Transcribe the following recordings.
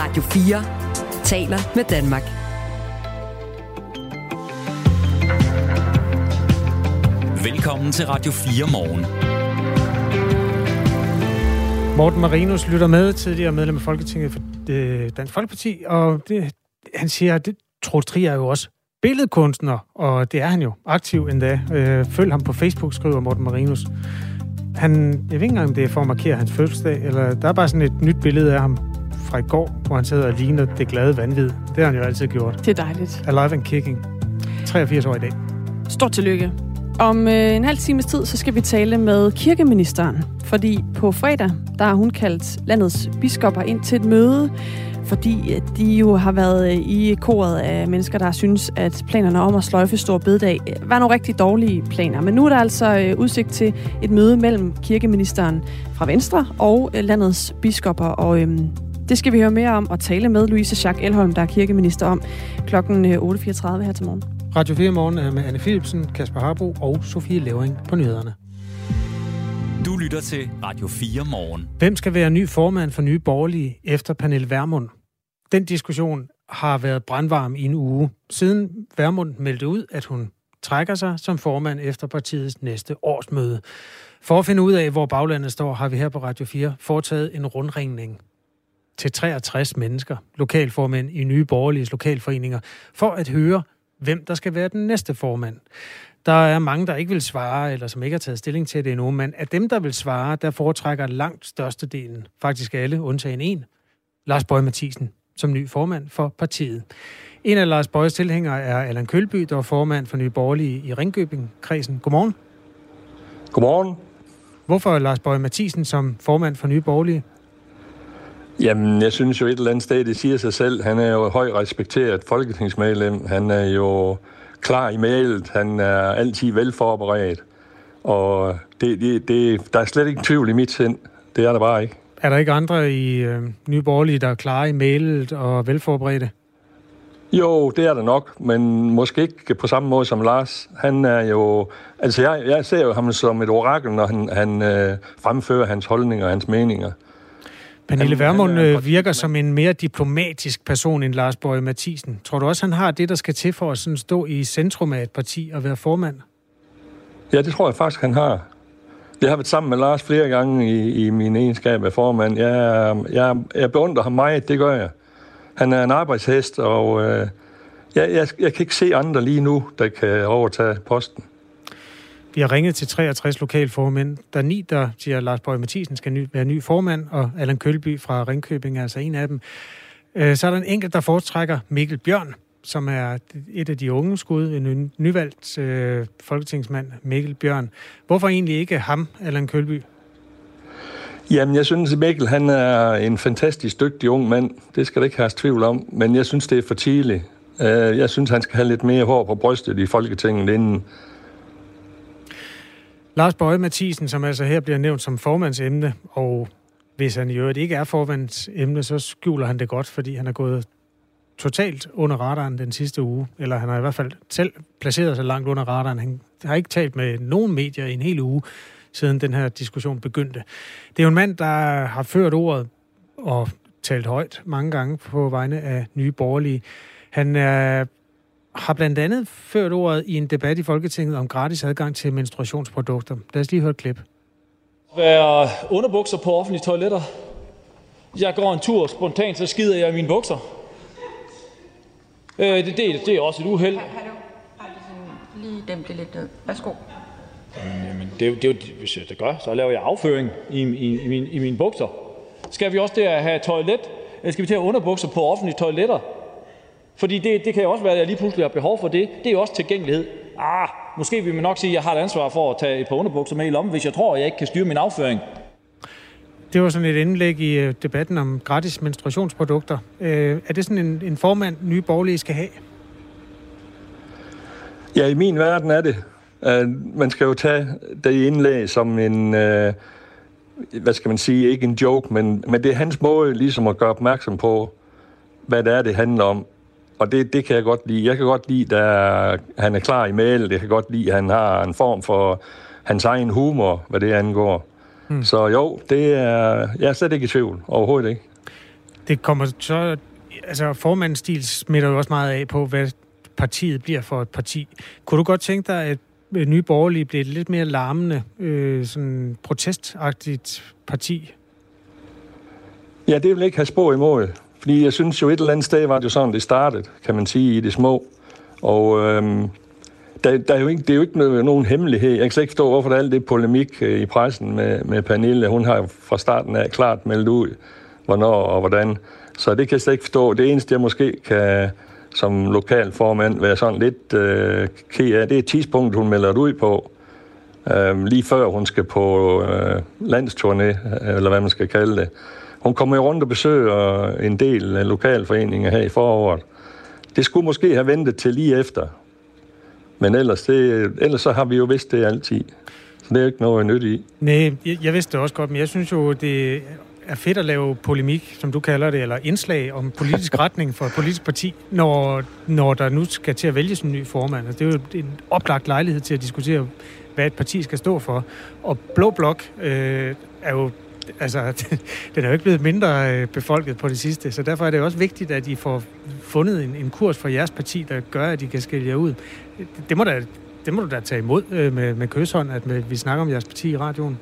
Radio 4 taler med Danmark. Velkommen til Radio 4 morgen. Morten Marinus lytter med, tidligere medlem af Folketinget for øh, Dansk Folkeparti, og det, han siger, at det, Troels Trier er jo også billedkunstner, og det er han jo aktiv endda. Øh, følg ham på Facebook, skriver Morten Marinus. Han, jeg ved ikke engang, om det er for at markere hans fødselsdag, eller der er bare sådan et nyt billede af ham fra i går, hvor han sidder og ligner det glade vanvid. Det har han jo altid gjort. Det er dejligt. Alive and kicking. 83 år i dag. Stort tillykke. Om øh, en halv times tid, så skal vi tale med kirkeministeren. Fordi på fredag, der har hun kaldt landets biskopper ind til et møde, fordi de jo har været øh, i koret af mennesker, der synes, at planerne om at sløjfe Stor Bededag øh, var nogle rigtig dårlige planer. Men nu er der altså udsigt til et møde mellem kirkeministeren fra Venstre og landets biskopper, og øhm, det skal vi høre mere om og tale med Louise Jacques Elholm, der er kirkeminister om klokken 8.34 her til morgen. Radio 4 morgen er med Anne Philipsen, Kasper Harbo og Sofie Levering på nyhederne. Du lytter til Radio 4 morgen. Hvem skal være ny formand for Nye Borgerlige efter Pernille Vermund? Den diskussion har været brandvarm i en uge, siden Vermund meldte ud, at hun trækker sig som formand efter partiets næste årsmøde. For at finde ud af, hvor baglandet står, har vi her på Radio 4 foretaget en rundringning til 63 mennesker, lokalformænd i Nye Borgerlige lokalforeninger, for at høre, hvem der skal være den næste formand. Der er mange, der ikke vil svare, eller som ikke har taget stilling til det endnu, men af dem, der vil svare, der foretrækker langt størstedelen, faktisk alle, undtagen en, Lars Bøge Mathisen, som ny formand for partiet. En af Lars Bøjes tilhængere er Allan Kølby, der er formand for Nye Borgerlige i Ringkøbing-kredsen. Godmorgen. Godmorgen. Hvorfor er Lars Bøge Mathisen som formand for Nye Borgerlige? Jamen, jeg synes jo et eller andet sted, det siger sig selv. Han er jo højt respekteret folketingsmedlem. Han er jo klar i mailet. Han er altid velforberedt. Og det, det, det, der er slet ikke tvivl i mit sind. Det er der bare ikke. Er der ikke andre i øh, Nye Borgerlige, der er klare i mailet og velforberedte? Jo, det er der nok, men måske ikke på samme måde som Lars. Han er jo... Altså, jeg, jeg ser jo ham som et orakel, når han, han øh, fremfører hans holdninger og hans meninger. Pernille Vermund øh, virker som en mere diplomatisk person end Lars Borg Mathisen. Tror du også, han har det, der skal til for at sådan stå i centrum af et parti og være formand? Ja, det tror jeg faktisk, han har. Jeg har været sammen med Lars flere gange i, i min egenskab af formand. Jeg, jeg, jeg beundrer ham meget, det gør jeg. Han er en arbejdshest, og øh, jeg, jeg, jeg kan ikke se andre lige nu, der kan overtage posten. Vi har ringet til 63 lokalformænd. Der er ni, der siger, at Lars Bøge Mathisen skal ny, være ny formand, og Allan Kølby fra Ringkøbing er altså en af dem. Øh, så er der en enkelt, der foretrækker Mikkel Bjørn, som er et af de unge skud, en nyvalgt øh, folketingsmand, Mikkel Bjørn. Hvorfor egentlig ikke ham, Allan Kølby? Jamen, jeg synes, at Mikkel han er en fantastisk dygtig ung mand. Det skal der ikke have tvivl om. Men jeg synes, det er for tidligt. Øh, jeg synes, han skal have lidt mere hår på brystet i Folketinget inden. Lars Bøje Mathisen, som altså her bliver nævnt som formandsemne, og hvis han i øvrigt ikke er formandsemne, så skjuler han det godt, fordi han er gået totalt under radaren den sidste uge, eller han har i hvert fald selv placeret sig langt under radaren. Han har ikke talt med nogen medier i en hel uge, siden den her diskussion begyndte. Det er jo en mand, der har ført ordet og talt højt mange gange på vegne af nye borgerlige. Han er har blandt andet ført ordet i en debat i Folketinget om gratis adgang til menstruationsprodukter. Lad os lige høre et klip. Være underbukser på offentlige toiletter. Jeg går en tur spontant, så skider jeg i mine bukser. Øh, det, det, det er også et uheld. Kan, du lige dæmpe det lidt ned? Værsgo. Jamen, det, det, det, hvis jeg det gør, så laver jeg afføring i, i, i, min, i mine bukser. Skal vi også der have toilet? Eller skal vi til at underbukser på offentlige toiletter? Fordi det, det kan jo også være, at jeg lige pludselig har behov for det. Det er jo også tilgængelighed. Ah, måske vil man nok sige, at jeg har et ansvar for at tage et par underbukser med i lommen, hvis jeg tror, at jeg ikke kan styre min afføring. Det var sådan et indlæg i øh, debatten om gratis menstruationsprodukter. Øh, er det sådan en, en formand, nye borgerlige skal have? Ja, i min verden er det. Man skal jo tage det indlæg som en, uh, hvad skal man sige, ikke en joke, men, men det er hans måde ligesom at gøre opmærksom på, hvad det er, det handler om. Og det, det kan jeg godt lide. Jeg kan godt lide, at han er klar i mail. Jeg kan godt lide, at han har en form for hans egen humor, hvad det angår. Mm. Så jo, det er, jeg er slet ikke i tvivl. Overhovedet ikke. Det kommer så... Altså, formandstil smitter jo også meget af på, hvad partiet bliver for et parti. Kunne du godt tænke dig, at Nye Borgerlige blev et lidt mere larmende, øh, sådan protestagtigt parti? Ja, det vil ikke have spor imod. Fordi jeg synes jo et eller andet sted var det jo sådan, det startede, kan man sige, i det små. Og øhm, der, der er jo ikke, det er jo ikke noget, nogen hemmelighed. Jeg kan slet ikke forstå, hvorfor der er alt det polemik øh, i pressen med, med Pernille. Hun har jo fra starten af klart meldt ud, hvornår og hvordan. Så det kan jeg slet ikke forstå. Det eneste, jeg måske kan som lokal formand være sådan lidt øh, ked af, det er tidspunkt, hun melder det ud på. Øh, lige før hun skal på øh, landsturné, øh, eller hvad man skal kalde det. Hun kommer jo rundt og besøger en del af lokalforeninger her i foråret. Det skulle måske have ventet til lige efter. Men ellers, det, ellers så har vi jo vidst det altid. Så det er ikke noget nyt i. Nej, jeg, jeg vidste det også godt, men jeg synes jo, det er fedt at lave polemik, som du kalder det, eller indslag om politisk retning for et politisk parti, når, når der nu skal til at vælge en ny formand. Altså, det er jo en oplagt lejlighed til at diskutere, hvad et parti skal stå for. Og Blå Blok øh, er jo altså, den er jo ikke blevet mindre øh, befolket på det sidste, så derfor er det også vigtigt, at I får fundet en, en kurs for jeres parti, der gør, at I kan skille jer ud. Det må, da, det må du da tage imod øh, med, med køshånd, at med, vi snakker om jeres parti i radioen.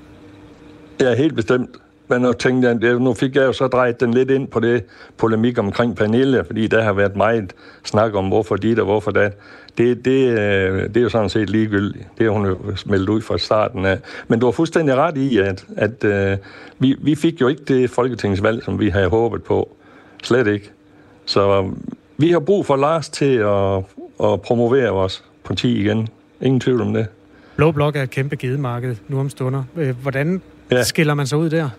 Ja, helt bestemt. Men nu, tænkte jeg, nu fik jeg jo så drejet den lidt ind på det polemik omkring Pernille, fordi der har været meget snak om, hvorfor dit og hvorfor dat. Det, det, øh, det er jo sådan set ligegyldigt. Det har hun jo meldt ud fra starten af. Men du har fuldstændig ret i, at, at uh, vi, vi fik jo ikke det folketingsvalg, som vi havde håbet på. Slet ikke. Så vi har brug for Lars til at, at promovere vores parti igen. Ingen tvivl om det. Blå Blok er et kæmpe gedemarked nu om stunder. Øh, hvordan ja. skiller man sig ud der?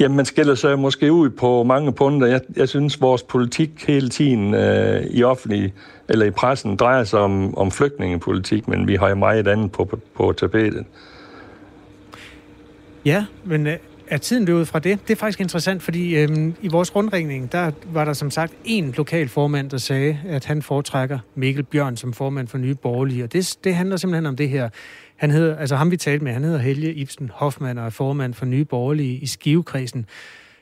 Jamen, man skiller sig måske ud på mange punkter. Jeg, jeg synes, vores politik hele tiden øh, i offentlig eller i pressen drejer sig om, om flygtningepolitik, men vi har jo meget andet på, på, på tapetet. Ja, men øh, er tiden løbet fra det? Det er faktisk interessant, fordi øhm, i vores rundringning, der var der som sagt en lokal formand, der sagde, at han foretrækker Mikkel Bjørn som formand for Nye Borgerlige, og det, det handler simpelthen om det her. Han hedder, altså ham vi talte med, han hedder Helge Ibsen Hoffmann og er formand for Nye Borgerlige i Skivekredsen.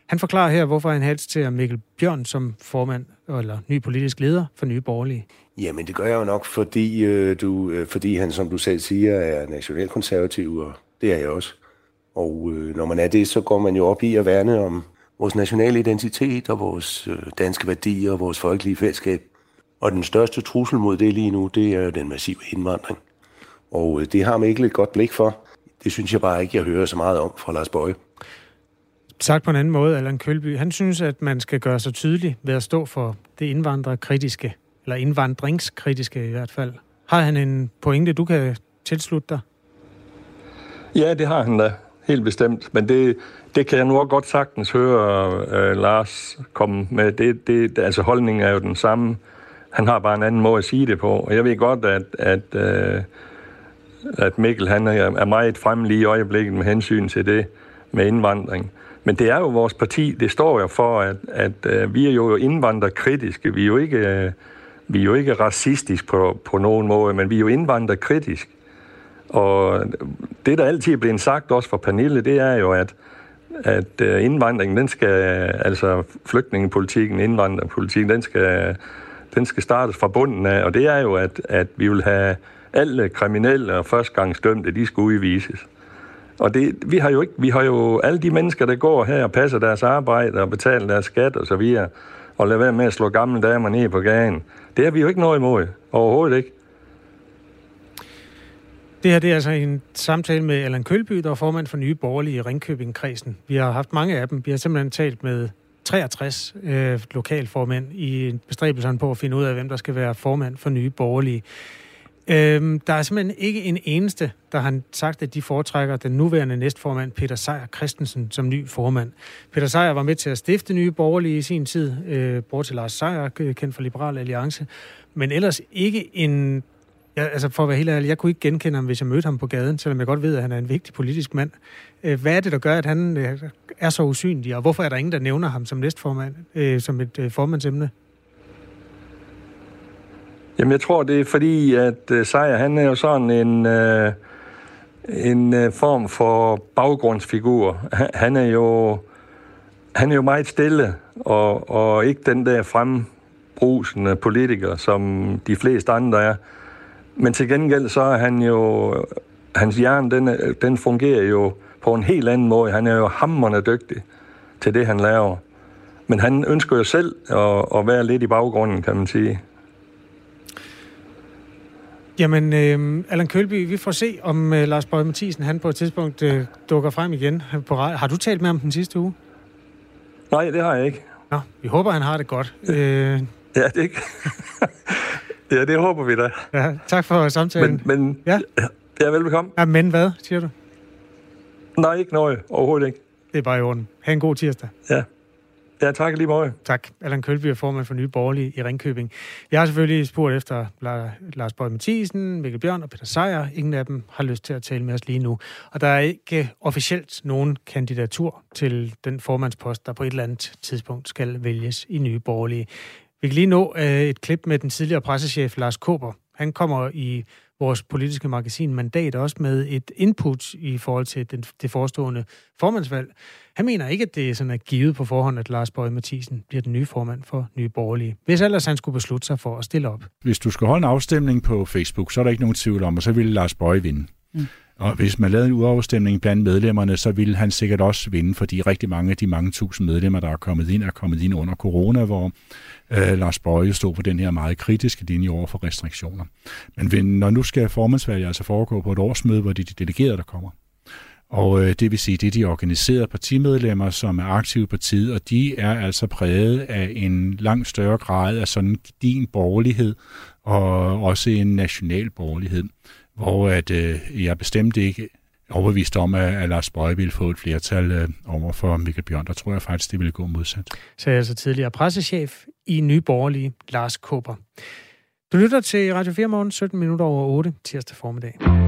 Han forklarer her, hvorfor han helst til Mikkel Bjørn som formand eller ny politisk leder for Nye Borgerlige. Jamen, det gør jeg jo nok, fordi, øh, du, øh, fordi han, som du selv siger, er nationalkonservativ, og det er jeg også. Og øh, når man er det, så går man jo op i at værne om vores nationale identitet og vores øh, danske værdier og vores folkelige fællesskab. Og den største trussel mod det lige nu, det er den massive indvandring. Og øh, det har man ikke et godt blik for. Det synes jeg bare ikke, jeg hører så meget om fra Lars Bøje. Sagt på en anden måde, Allan Kølby, han synes, at man skal gøre sig tydelig ved at stå for det indvandrerkritiske, eller indvandringskritiske i hvert fald. Har han en pointe, du kan tilslutte dig? Ja, det har han da. Helt bestemt. Men det, det kan jeg nu også godt sagtens høre uh, Lars komme med. Det, det, altså holdningen er jo den samme. Han har bare en anden måde at sige det på. Og jeg ved godt, at, at, uh, at Mikkel han er, er meget fremmelig i øjeblikket med hensyn til det med indvandring. Men det er jo vores parti, det står jo for, at, at at vi er jo indvandrerkritiske. Vi er jo ikke, øh, vi er jo ikke racistisk på, på nogen måde, men vi er jo indvandrerkritiske. Og det, der altid er blevet sagt også fra Pernille, det er jo, at, at øh, indvandringen, den skal, altså flygtningepolitikken, indvandrerpolitikken, den skal, den skal startes fra bunden af, og det er jo, at, at vi vil have alle kriminelle og førstegangsdømte, de skal udvises. Og det, vi har jo ikke, vi har jo alle de mennesker, der går her og passer deres arbejde og betaler deres skat og så videre, og lader være med at slå gamle damer ned på gaden. Det har vi jo ikke noget imod. Overhovedet ikke. Det her det er altså en samtale med Allan Kølby, der er formand for Nye Borgerlige i Ringkøbing-kredsen. Vi har haft mange af dem. Vi har simpelthen talt med 63 øh, lokalformænd i bestræbelserne på at finde ud af, hvem der skal være formand for Nye Borgerlige. Øhm, der er simpelthen ikke en eneste, der har sagt, at de foretrækker den nuværende næstformand, Peter Sejer Christensen, som ny formand. Peter Sejer var med til at stifte Nye Borgerlige i sin tid, øh, bort til Lars Sejer, kendt for Liberal Alliance, men ellers ikke en Ja, altså for at være helt ærlig, jeg kunne ikke genkende ham, hvis jeg mødte ham på gaden, selvom jeg godt ved, at han er en vigtig politisk mand. Øh, hvad er det, der gør, at han øh, er så usynlig, og hvorfor er der ingen, der nævner ham som næstformand, øh, som et øh, formandsemne? Jamen, jeg tror, det er fordi, at øh, Sejer, han er jo sådan en, øh, en øh, form for baggrundsfigur. Han er jo han er jo meget stille, og, og ikke den der frembrusende politiker, som de fleste andre er. Men til gengæld så er han jo, hans hjerne, den, den fungerer jo på en helt anden måde. Han er jo hammerne dygtig til det, han laver. Men han ønsker jo selv at, at være lidt i baggrunden, kan man sige. Jamen, øh, Allan Kølby, vi får se, om øh, Lars Bøge Mathisen, han på et tidspunkt øh, dukker frem igen. På, har du talt med ham den sidste uge? Nej, det har jeg ikke. Nå, vi håber, han har det godt. Øh... Ja, det ikke. ja, det håber vi da. Ja, tak for samtalen. Men, men ja. ja, velbekomme. Ja, men hvad, siger du? Nej, ikke noget. Overhovedet ikke. Det er bare i orden. Ha' en god tirsdag. Ja. Ja, tak lige meget. Tak. Allan Kølby er formand for Nye Borgerlige i Ringkøbing. Jeg har selvfølgelig spurgt efter Lars Bøge Mathisen, Mikkel Bjørn og Peter Sejer. Ingen af dem har lyst til at tale med os lige nu. Og der er ikke officielt nogen kandidatur til den formandspost, der på et eller andet tidspunkt skal vælges i Nye Borgerlige. Vi kan lige nå øh, et klip med den tidligere pressechef Lars Kåber. Han kommer i vores politiske magasin Mandat også med et input i forhold til den, det forestående formandsvalg. Han mener ikke, at det er sådan at givet på forhånd, at Lars Bøge Mathisen bliver den nye formand for Nye Borgerlige. Hvis ellers han skulle beslutte sig for at stille op. Hvis du skal holde en afstemning på Facebook, så er der ikke nogen tvivl om, og så ville Lars Bøge vinde. Mm. Og hvis man lavede en udafstemning blandt medlemmerne, så ville han sikkert også vinde, fordi rigtig mange af de mange tusind medlemmer, der er kommet ind, er kommet ind under corona, hvor øh, Lars Bøje stod på den her meget kritiske linje over for restriktioner. Men når nu skal formandsvalget altså foregå på et årsmøde, hvor det er de delegerede, der kommer, og øh, det vil sige, det er de organiserede partimedlemmer, som er aktive i partiet, og de er altså præget af en langt større grad af sådan din borgerlighed, og også en national borgerlighed, hvor at, øh, jeg bestemt ikke overbevist om, at, at Lars Bøje ville få et flertal øh, over for Mikkel Bjørn. Der tror jeg faktisk, det ville gå modsat. Så er altså tidligere pressechef i Nye Borgerlige, Lars Kåber. Du lytter til Radio 4 morgen, 17 minutter over 8, tirsdag formiddag.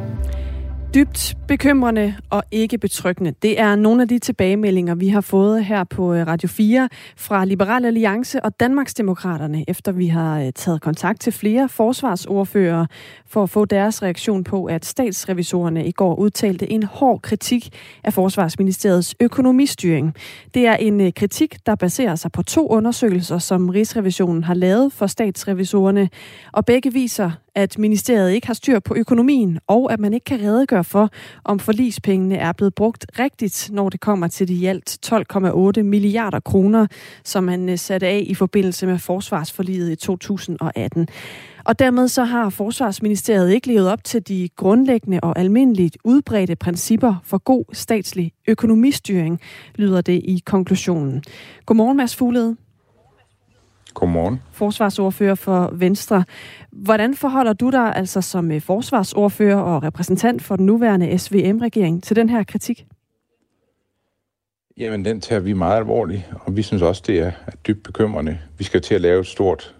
Dybt bekymrende og ikke betryggende. Det er nogle af de tilbagemeldinger, vi har fået her på øh, Radio 4 fra Liberal Alliance og Danmarksdemokraterne, efter vi har øh, taget kontakt til flere forsvarsordfører for at få deres reaktion på, at statsrevisorerne i går udtalte en hård kritik af Forsvarsministeriets økonomistyring. Det er en øh, kritik, der baserer sig på to undersøgelser, som Rigsrevisionen har lavet for statsrevisorerne, og begge viser, at ministeriet ikke har styr på økonomien, og at man ikke kan redegøre for, om forlispengene er blevet brugt rigtigt, når det kommer til de i alt 12,8 milliarder kroner, som man øh, satte af i forbindelse med forsvarsforliget i 2018. Og dermed så har Forsvarsministeriet ikke levet op til de grundlæggende og almindeligt udbredte principper for god statslig økonomistyring, lyder det i konklusionen. Godmorgen, Mads Fuglede. Godmorgen. Forsvarsordfører for Venstre. Hvordan forholder du dig altså som øh, forsvarsordfører og repræsentant for den nuværende SVM-regering til den her kritik? Jamen, den tager vi meget alvorligt, og vi synes også, det er dybt bekymrende. Vi skal til at lave et stort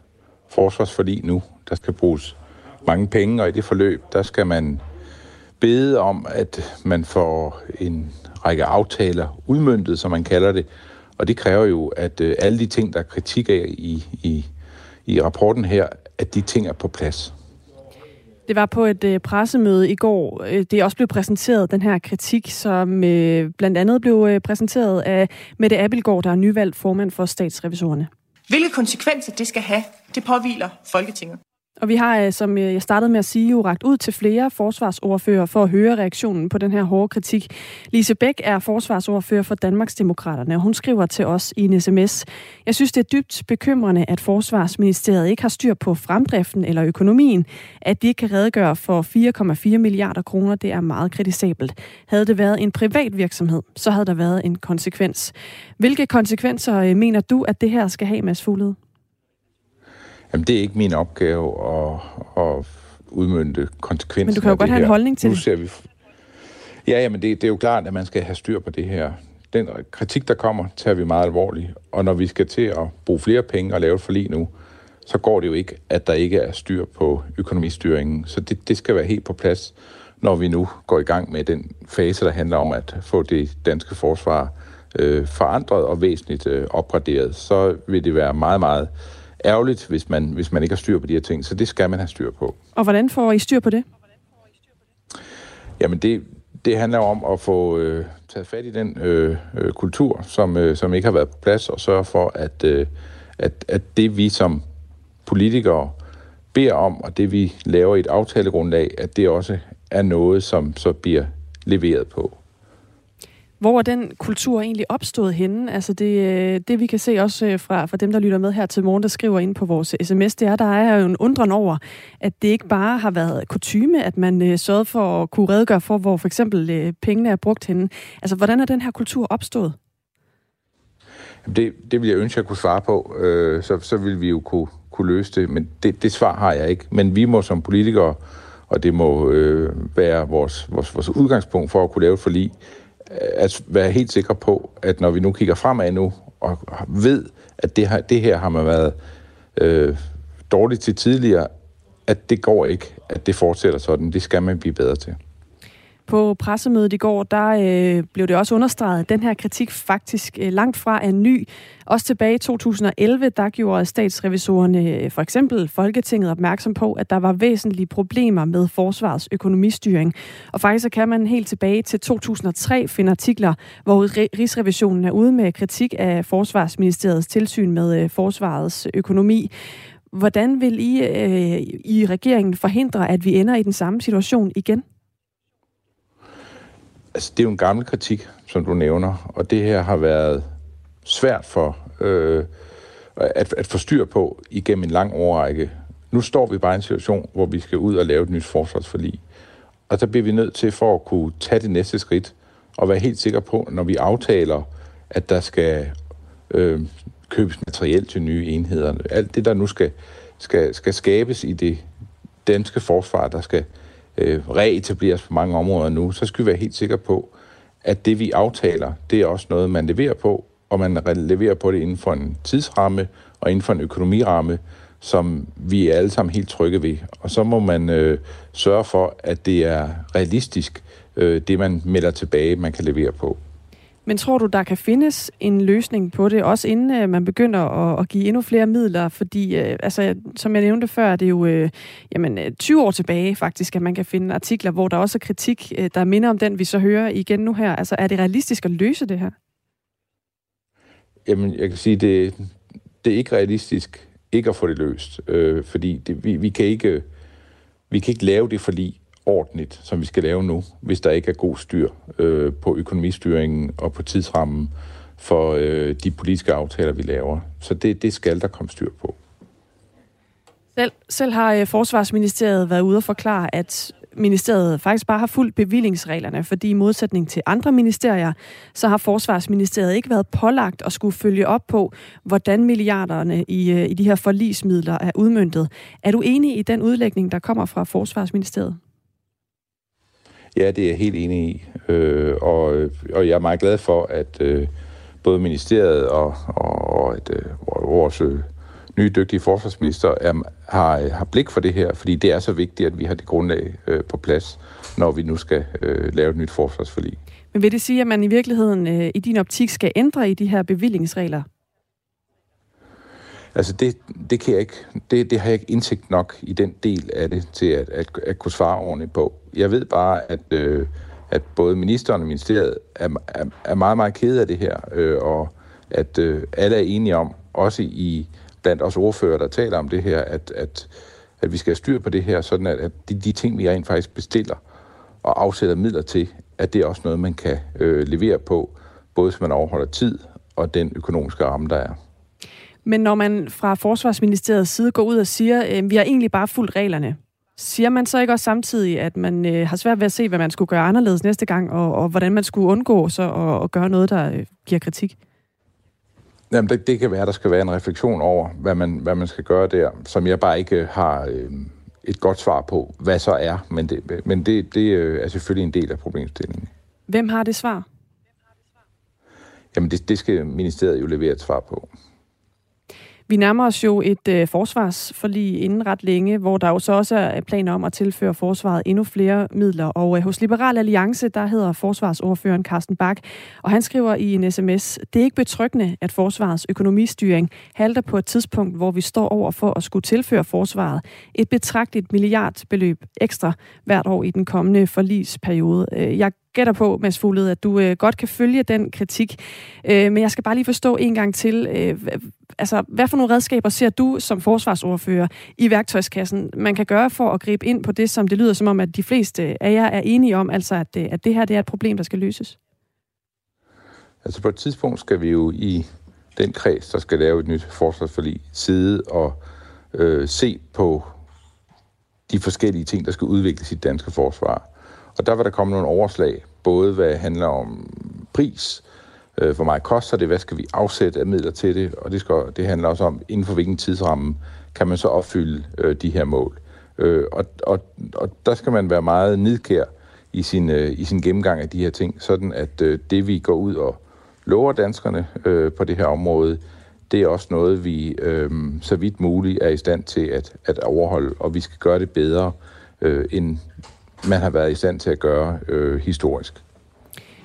forsvarsforlig nu. Der skal bruges mange penge, og i det forløb, der skal man bede om, at man får en række aftaler udmyndtet, som man kalder det, og det kræver jo, at øh, alle de ting, der er kritik af i, i, i rapporten her, at de ting er på plads. Det var på et øh, pressemøde i går. Øh, det er også blevet præsenteret, den her kritik, som øh, blandt andet blev øh, præsenteret af Mette Abelgaard, der er nyvalgt formand for statsrevisorerne. Hvilke konsekvenser det skal have, det påviler Folketinget. Og vi har, øh, som øh, jeg startede med at sige, jo ragt ud til flere forsvarsordfører for at høre reaktionen på den her hårde kritik. Lise Bæk er forsvarsordfører for Danmarksdemokraterne, og hun skriver til os i en sms. Jeg synes, det er dybt bekymrende, at Forsvarsministeriet ikke har styr på fremdriften eller økonomien. At de ikke kan redegøre for 4,4 milliarder kroner, det er meget kritisabelt. Havde det været en privat virksomhed, så havde der været en konsekvens. Hvilke konsekvenser øh, mener du, at det her skal have, Mads Fuglede? Jamen, det er ikke min opgave at, at udmynde konsekvenser. Men du kan jo godt have her. en holdning til nu ser vi... Ja, jamen det, det er jo klart, at man skal have styr på det her. den kritik, der kommer, tager vi meget alvorligt. Og når vi skal til at bruge flere penge og lave et forlig nu, så går det jo ikke, at der ikke er styr på økonomistyringen. Så det, det skal være helt på plads, når vi nu går i gang med den fase, der handler om at få det danske forsvar øh, forandret og væsentligt øh, opgraderet. Så vil det være meget, meget ærgerligt, hvis man, hvis man ikke har styr på de her ting. Så det skal man have styr på. Og hvordan får I styr på det? Jamen det, det handler om at få øh, taget fat i den øh, øh, kultur, som, øh, som ikke har været på plads, og sørge for, at, øh, at, at det vi som politikere beder om, og det vi laver i et aftalegrundlag, at det også er noget, som så bliver leveret på. Hvor er den kultur egentlig opstået henne? Altså det, øh, det vi kan se også øh, fra, fra dem, der lytter med her til morgen, der skriver ind på vores sms, det er, der er jo en undren over, at det ikke bare har været kutyme, at man øh, sørgede for at kunne redegøre for, hvor for eksempel øh, pengene er brugt henne. Altså hvordan er den her kultur opstået? Det, det vil jeg ønske, at jeg kunne svare på. Øh, så, så vil vi jo kunne, kunne løse det, men det, det svar har jeg ikke. Men vi må som politikere, og det må øh, være vores, vores, vores udgangspunkt for at kunne lave et forlig, at være helt sikker på, at når vi nu kigger fremad nu, og ved, at det her, det her har man været øh, dårligt til tidligere, at det går ikke, at det fortsætter sådan. Det skal man blive bedre til. På pressemødet i går, der øh, blev det også understreget, at den her kritik faktisk øh, langt fra er ny. Også tilbage i 2011, der gjorde statsrevisorerne øh, for eksempel Folketinget opmærksom på, at der var væsentlige problemer med forsvarets økonomistyring. Og faktisk så kan man helt tilbage til 2003 finde artikler, hvor Rigsrevisionen er ude med kritik af Forsvarsministeriets tilsyn med øh, forsvarets økonomi. Hvordan vil I øh, i regeringen forhindre, at vi ender i den samme situation igen? Altså, det er jo en gammel kritik, som du nævner, og det her har været svært for øh, at, at få styr på igennem en lang årrække. Nu står vi bare i en situation, hvor vi skal ud og lave et nyt forsvarsforlig. Og så bliver vi nødt til for at kunne tage det næste skridt og være helt sikre på, når vi aftaler, at der skal øh, købes materiel til nye enheder. Alt det, der nu skal, skal, skal skabes i det danske forsvar, der skal øh, Øh, reetableres på mange områder nu, så skal vi være helt sikre på, at det vi aftaler, det er også noget, man leverer på, og man leverer på det inden for en tidsramme og inden for en økonomiramme, som vi er alle sammen helt trygge ved. Og så må man øh, sørge for, at det er realistisk, øh, det man melder tilbage, man kan levere på. Men tror du, der kan findes en løsning på det, også inden øh, man begynder at, at give endnu flere midler? Fordi, øh, altså, som jeg nævnte før, det er jo øh, jamen, øh, 20 år tilbage faktisk, at man kan finde artikler, hvor der også er kritik, øh, der minder om den, vi så hører igen nu her. Altså, er det realistisk at løse det her? Jamen, jeg kan sige, det, det er ikke realistisk ikke at få det løst, øh, fordi det, vi, vi, kan ikke, vi kan ikke lave det forlig ordentligt, som vi skal lave nu, hvis der ikke er god styr øh, på økonomistyringen og på tidsrammen for øh, de politiske aftaler, vi laver. Så det, det skal der komme styr på. Selv, selv har øh, Forsvarsministeriet været ude og forklare, at ministeriet faktisk bare har fulgt bevillingsreglerne, fordi i modsætning til andre ministerier, så har Forsvarsministeriet ikke været pålagt at skulle følge op på, hvordan milliarderne i, øh, i de her forlismidler er udmyndtet. Er du enig i den udlægning, der kommer fra Forsvarsministeriet? Ja, det er jeg helt enig i. Øh, og, og jeg er meget glad for, at øh, både ministeriet og, og, og at, øh, vores øh, nye dygtige forsvarsminister er, har, har blik for det her, fordi det er så vigtigt, at vi har det grundlag øh, på plads, når vi nu skal øh, lave et nyt forsvarsforlig. Men vil det sige, at man i virkeligheden øh, i din optik skal ændre i de her bevillingsregler? Altså det, det kan jeg ikke, det, det har jeg ikke indsigt nok i den del af det til at, at, at kunne svare ordentligt på. Jeg ved bare, at, øh, at både ministeren og ministeriet er, er, er meget, meget kede af det her, øh, og at øh, alle er enige om, også i blandt os ordfører, der taler om det her, at, at, at vi skal have styr på det her, sådan at, at de, de ting, vi rent faktisk bestiller og afsætter midler til, at det er også noget, man kan øh, levere på, både så man overholder tid og den økonomiske ramme, der er. Men når man fra Forsvarsministeriets side går ud og siger, at øh, vi har egentlig bare fuldt reglerne, siger man så ikke også samtidig, at man øh, har svært ved at se, hvad man skulle gøre anderledes næste gang, og, og hvordan man skulle undgå så at, at gøre noget, der øh, giver kritik? Jamen, det, det kan være, at der skal være en refleksion over, hvad man, hvad man skal gøre der, som jeg bare ikke har øh, et godt svar på, hvad så er. Men det, men det, det øh, er selvfølgelig en del af problemstillingen. Hvem har det svar? jamen det, det skal ministeriet jo levere et svar på. Vi nærmer os jo et øh, forsvarsforlig inden ret længe, hvor der jo så også er planer om at tilføre forsvaret endnu flere midler. Og øh, hos Liberal Alliance, der hedder forsvarsordføreren Carsten Bak, og han skriver i en sms, det er ikke betryggende, at forsvarets økonomistyring halter på et tidspunkt, hvor vi står over for at skulle tilføre forsvaret et betragteligt milliardbeløb ekstra hvert år i den kommende forlisperiode. Øh, jeg gætter på, Mads Fuglede, at du øh, godt kan følge den kritik. Øh, men jeg skal bare lige forstå en gang til, øh, altså, hvad for nogle redskaber ser du som forsvarsordfører i værktøjskassen, man kan gøre for at gribe ind på det, som det lyder som om, at de fleste af jer er enige om, altså at, øh, at det her det er et problem, der skal løses? Altså på et tidspunkt skal vi jo i den kreds, der skal lave et nyt forsvarsforlig, sidde og øh, se på de forskellige ting, der skal udvikles i det danske forsvar. Og der vil der komme nogle overslag, både hvad handler om pris, øh, hvor meget koster det, hvad skal vi afsætte af midler til det, og det, skal, det handler også om, inden for hvilken tidsramme kan man så opfylde øh, de her mål. Øh, og, og, og der skal man være meget nidkær i sin, øh, i sin gennemgang af de her ting, sådan at øh, det vi går ud og lover danskerne øh, på det her område, det er også noget, vi øh, så vidt muligt er i stand til at, at overholde, og vi skal gøre det bedre, øh, end man har været i stand til at gøre øh, historisk.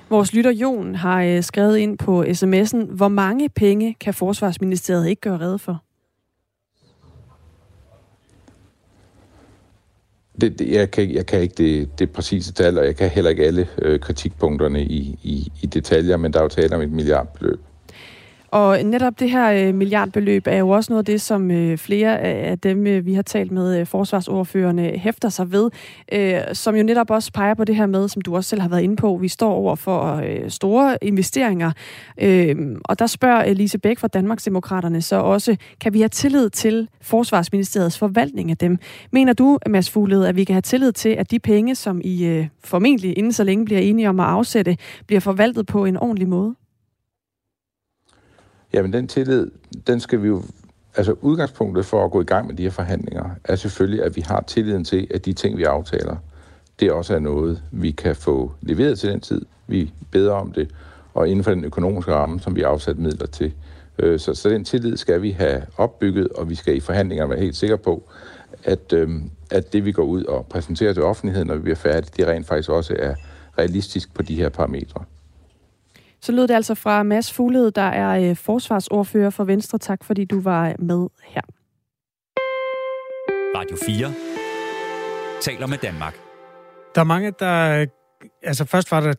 Vores lytter Jon har øh, skrevet ind på sms'en, hvor mange penge kan Forsvarsministeriet ikke gøre redde for? Det, det, jeg, kan, jeg kan ikke det, det præcise tal, og jeg kan heller ikke alle øh, kritikpunkterne i, i, i detaljer, men der er jo tale om et milliardbeløb. Og netop det her øh, milliardbeløb er jo også noget af det, som øh, flere af dem, øh, vi har talt med forsvarsordførende, hæfter sig ved, som jo netop også peger på det her med, som du også selv har været inde på, vi står over for store investeringer. Og der spørger Lise Bæk fra Danmarksdemokraterne så også, kan vi have tillid til Forsvarsministeriets forvaltning af dem? Mener du, Mads Fuglede, at vi kan have tillid til, at de penge, som I formentlig inden så længe bliver enige om at afsætte, bliver forvaltet på en ordentlig måde? Jamen den tillid, den skal vi jo... Altså udgangspunktet for at gå i gang med de her forhandlinger, er selvfølgelig, at vi har tilliden til, at de ting, vi aftaler, det også er noget, vi kan få leveret til den tid. Vi beder om det, og inden for den økonomiske ramme, som vi har afsat midler til. Øh, så, så den tillid skal vi have opbygget, og vi skal i forhandlingerne være helt sikre på, at, øh, at det, vi går ud og præsenterer til offentligheden, når vi bliver færdige, det rent faktisk også er realistisk på de her parametre. Så lød det altså fra Mads Fuglede, der er øh, forsvarsordfører for Venstre. Tak fordi du var med her. Radio 4 taler med Danmark. Der er mange, der... Altså først var der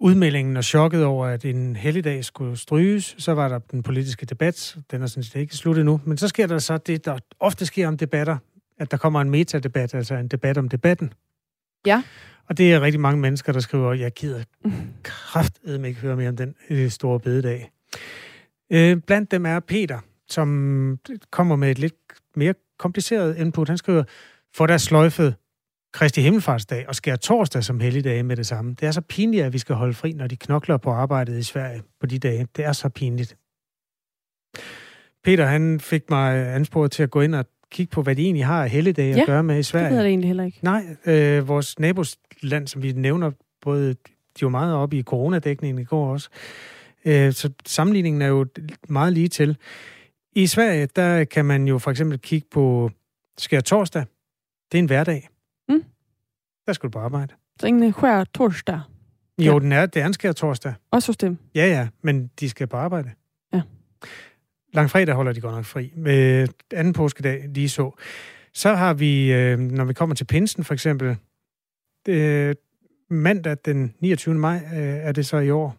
udmeldingen og chokket over, at en helligdag skulle stryges. Så var der den politiske debat. Den er sådan set ikke sluttet nu. Men så sker der så det, der ofte sker om debatter, at der kommer en metadebat, altså en debat om debatten. Ja. Og det er rigtig mange mennesker, der skriver, jeg gider kraftedme ikke høre mere om den øh, store bededag. Øh, blandt dem er Peter, som kommer med et lidt mere kompliceret input. Han skriver, for der sløjfet Kristi Himmelfartsdag og skærer torsdag som helligdag med det samme. Det er så pinligt, at vi skal holde fri, når de knokler på arbejdet i Sverige på de dage. Det er så pinligt. Peter, han fik mig ansporet til at gå ind og kigge på, hvad de egentlig har af helligdage ja, at gøre med i Sverige. det ved jeg egentlig heller ikke. Nej, øh, vores nabosland, som vi nævner, både de var meget oppe i coronadækningen i går også, øh, så sammenligningen er jo meget lige til. I Sverige, der kan man jo for eksempel kigge på skær torsdag. Det er en hverdag. Mm. Der skal du på arbejde. Så ingen skær torsdag? Jo, ja. den er, det er en skær torsdag. Også hos dem? Ja, ja, men de skal på arbejde. Ja. Langfredag holder de godt nok fri. Med anden påskedag lige så. Så har vi, øh, når vi kommer til pinsen for eksempel, øh, mandag den 29. maj øh, er det så i år.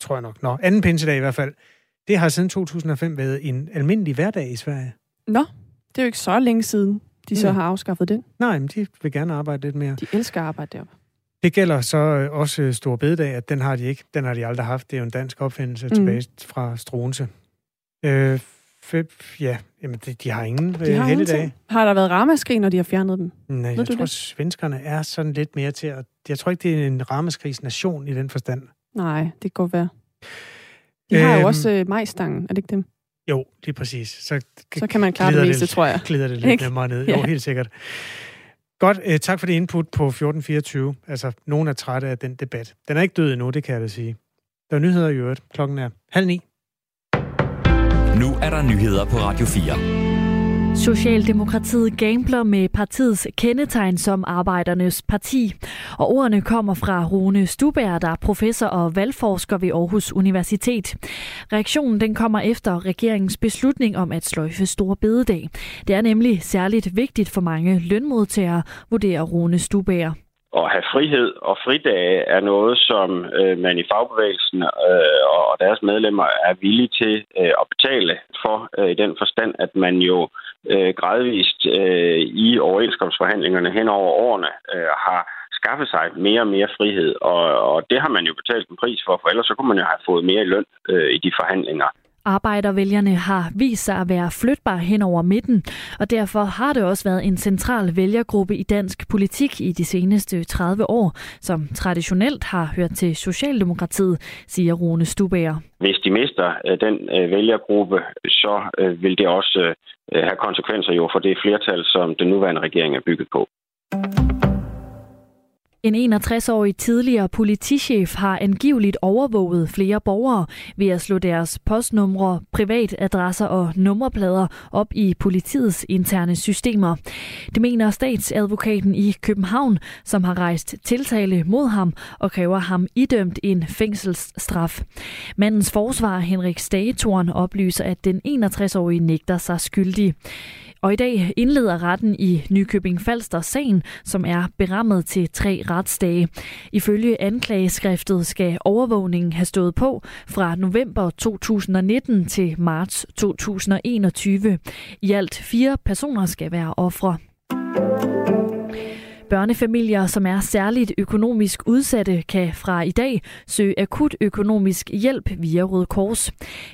Tror jeg nok. Nå, anden pinsedag i hvert fald. Det har siden 2005 været en almindelig hverdag i Sverige. Nå, det er jo ikke så længe siden, de så ja. har afskaffet den. Nej, men de vil gerne arbejde lidt mere. De elsker at arbejde deroppe. Det gælder så også Stor Bededag, at den har de ikke. Den har de aldrig haft. Det er jo en dansk opfindelse mm. tilbage fra Struense. Øh, ja, jamen de, de har ingen de har helligdage. Har der været ramaskrig, når de har fjernet dem? Nej, Ved jeg tror, det? svenskerne er sådan lidt mere til at... Jeg tror ikke, det er en ramaskrigsnation i den forstand. Nej, det kan godt være. De har øhm, jo også øh, majstangen, er det ikke dem? Jo, lige præcis. Så, så kan man klare det meste, det, tror jeg. Glider det lidt ikke? nemmere ned. Jo, ja. helt sikkert. Godt, øh, tak for det input på 1424. Altså, nogen er trætte af den debat. Den er ikke død endnu, det kan jeg da sige. Der er nyheder i øvrigt. Klokken er halv ni. Nu er der nyheder på Radio 4. Socialdemokratiet gambler med partiets kendetegn som Arbejdernes Parti. Og ordene kommer fra Rune Stubær, der er professor og valgforsker ved Aarhus Universitet. Reaktionen den kommer efter regeringens beslutning om at sløjfe Store Bededag. Det er nemlig særligt vigtigt for mange lønmodtagere, vurderer Rune Stubær at have frihed og fridage er noget, som øh, man i fagbevægelsen øh, og deres medlemmer er villige til øh, at betale for, øh, i den forstand, at man jo øh, gradvist øh, i overenskomstforhandlingerne hen over årene øh, har skaffe sig mere og mere frihed, og, og det har man jo betalt en pris for, for ellers så kunne man jo have fået mere i løn øh, i de forhandlinger. Arbejdervælgerne har vist sig at være flytbare hen over midten, og derfor har det også været en central vælgergruppe i dansk politik i de seneste 30 år, som traditionelt har hørt til Socialdemokratiet, siger Rune Stubager. Hvis de mister øh, den øh, vælgergruppe, så øh, vil det også have konsekvenser jo for det flertal, som den nuværende regering er bygget på. En 61-årig tidligere politichef har angiveligt overvåget flere borgere ved at slå deres postnumre, privatadresser og nummerplader op i politiets interne systemer. Det mener statsadvokaten i København, som har rejst tiltale mod ham og kræver ham idømt en fængselsstraf. Mandens forsvar Henrik Stagetorn oplyser, at den 61-årige nægter sig skyldig. Og i dag indleder retten i Nykøbing Falster sagen, som er berammet til tre retsdage. Ifølge anklageskriftet skal overvågningen have stået på fra november 2019 til marts 2021. I alt fire personer skal være ofre. Børnefamilier, som er særligt økonomisk udsatte, kan fra i dag søge akut økonomisk hjælp via Røde Kors.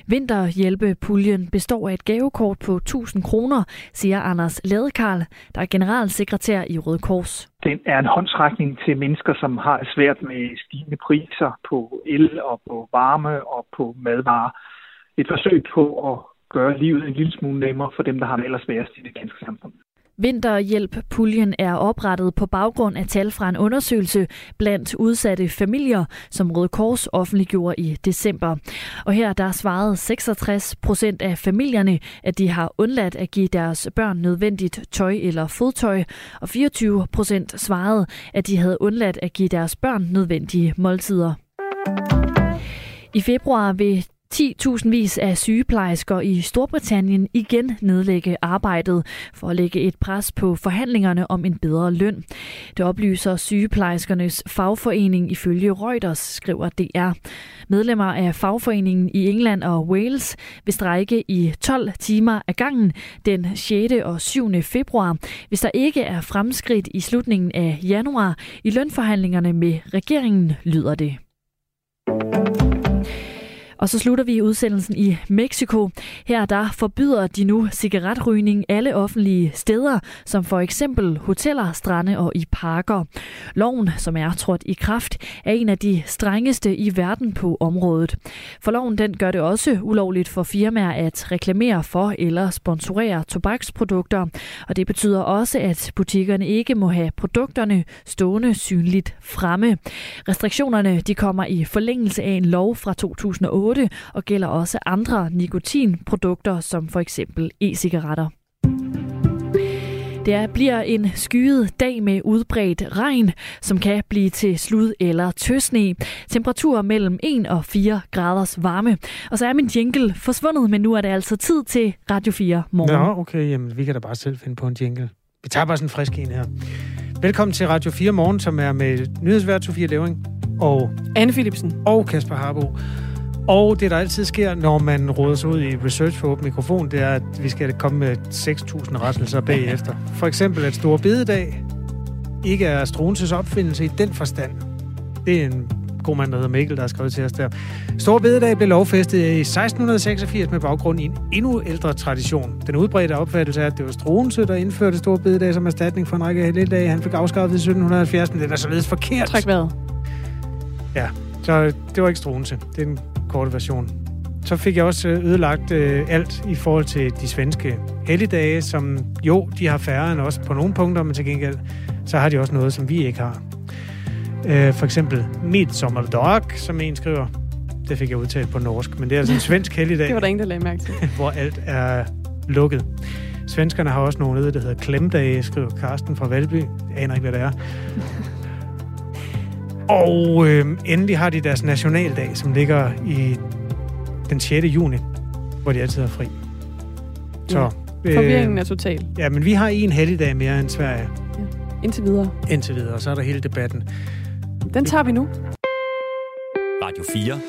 Vinterhjælpepuljen består af et gavekort på 1000 kroner, siger Anders Ladekarl, der er generalsekretær i Røde Kors. Den er en håndsrækning til mennesker, som har svært med stigende priser på el og på varme og på madvarer. Et forsøg på at gøre livet en lille smule nemmere for dem, der har det allersværest i det danske samfund. Vinterhjælp-puljen er oprettet på baggrund af tal fra en undersøgelse blandt udsatte familier, som Røde Kors offentliggjorde i december. Og her der svarede 66 procent af familierne, at de har undladt at give deres børn nødvendigt tøj eller fodtøj, og 24 procent svarede, at de havde undladt at give deres børn nødvendige måltider. I februar vil 10.000 vis af sygeplejersker i Storbritannien igen nedlægge arbejdet for at lægge et pres på forhandlingerne om en bedre løn. Det oplyser sygeplejerskernes fagforening ifølge Reuters, skriver DR. Medlemmer af fagforeningen i England og Wales vil strække i 12 timer af gangen den 6. og 7. februar, hvis der ikke er fremskridt i slutningen af januar i lønforhandlingerne med regeringen, lyder det. Og så slutter vi udsendelsen i Mexico. Her der forbyder de nu cigaretrygning alle offentlige steder, som for eksempel hoteller, strande og i parker. Loven, som er trådt i kraft, er en af de strengeste i verden på området. For loven den gør det også ulovligt for firmaer at reklamere for eller sponsorere tobaksprodukter. Og det betyder også, at butikkerne ikke må have produkterne stående synligt fremme. Restriktionerne de kommer i forlængelse af en lov fra 2008 8 og gælder også andre nikotinprodukter, som for eksempel e-cigaretter. Det bliver en skyet dag med udbredt regn, som kan blive til slud eller tøsne. Temperaturer mellem 1 og 4 graders varme. Og så er min jingle forsvundet, men nu er det altså tid til Radio 4 morgen. Nå, okay, jamen vi kan da bare selv finde på en jingle. Vi tager bare sådan en frisk en her. Velkommen til Radio 4 Morgen, som er med nyhedsvært Sofie Levering og Anne Philipsen og Kasper Harbo. Og det, der altid sker, når man råder sig ud i research for åben mikrofon, det er, at vi skal komme med 6.000 rettelser bagefter. For eksempel, at Store Bededag ikke er Struenses opfindelse i den forstand. Det er en god mand, der hedder Mikkel, der har skrevet til os der. Store Bededag blev lovfæstet i 1686 med baggrund i en endnu ældre tradition. Den udbredte opfattelse er, at det var Struense, der indførte Store Bededag som erstatning for en række helligdage. Han fik afskaffet i 1770, men det er således forkert. Træk vejret. Ja, så det var ikke Struense. Det er en korte version. Så fik jeg også øh, ødelagt øh, alt i forhold til de svenske helligdage, som jo, de har færre end os på nogle punkter, men til gengæld, så har de også noget, som vi ikke har. Øh, for eksempel Midsommerdag, som en skriver. Det fik jeg udtalt på norsk, men det er altså en svensk helligdag. det var der ingen, der lagde mærke til. hvor alt er lukket. Svenskerne har også nogle nede, der hedder klemdage, skriver Karsten fra Valby. Jeg aner ikke, hvad det er. Og øh, endelig har de deres nationaldag, som ligger i den 6. juni, hvor de altid er fri. Så, ja. Forvirringen er total. Ja, men vi har en helligdag mere end Sverige. Ja. Indtil videre. Indtil videre, og så er der hele debatten. Den tager vi nu. Radio 4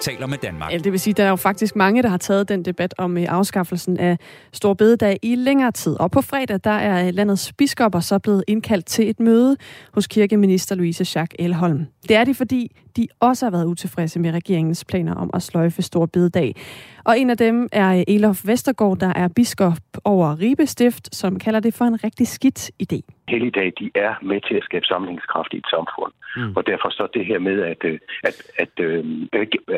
taler med Danmark. Ja, det vil sige, der er jo faktisk mange, der har taget den debat om øh, afskaffelsen af Stor Bededag i længere tid. Og på fredag, der er øh, landets biskopper så blevet indkaldt til et møde hos kirkeminister Louise Schack Elholm. Det er de, fordi de også har været utilfredse med regeringens planer om at sløjfe Stor Bededag. Og en af dem er øh, Elof Vestergaard, der er biskop over Ribe Stift, som kalder det for en rigtig skidt idé. Helligdag, de er med til at skabe samlingskraft i et samfund. Mm. Og derfor så det her med, at, øh, at, at, øh,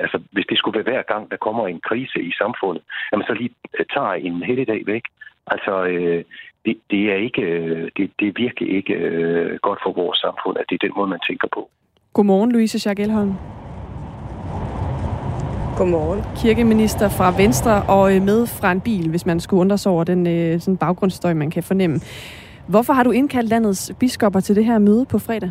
altså, hvis det skulle være hver gang, der kommer en krise i samfundet, at man så lige øh, tager en helligdag væk. Altså, det, det, er ikke, det, det er virkelig ikke godt for vores samfund, at det er den måde, man tænker på. Godmorgen, Louise Schack Elholm. Godmorgen. Kirkeminister fra Venstre og øh, med fra en bil, hvis man skulle undre sig over den øh, sådan baggrundsstøj, man kan fornemme. Hvorfor har du indkaldt landets biskopper til det her møde på fredag?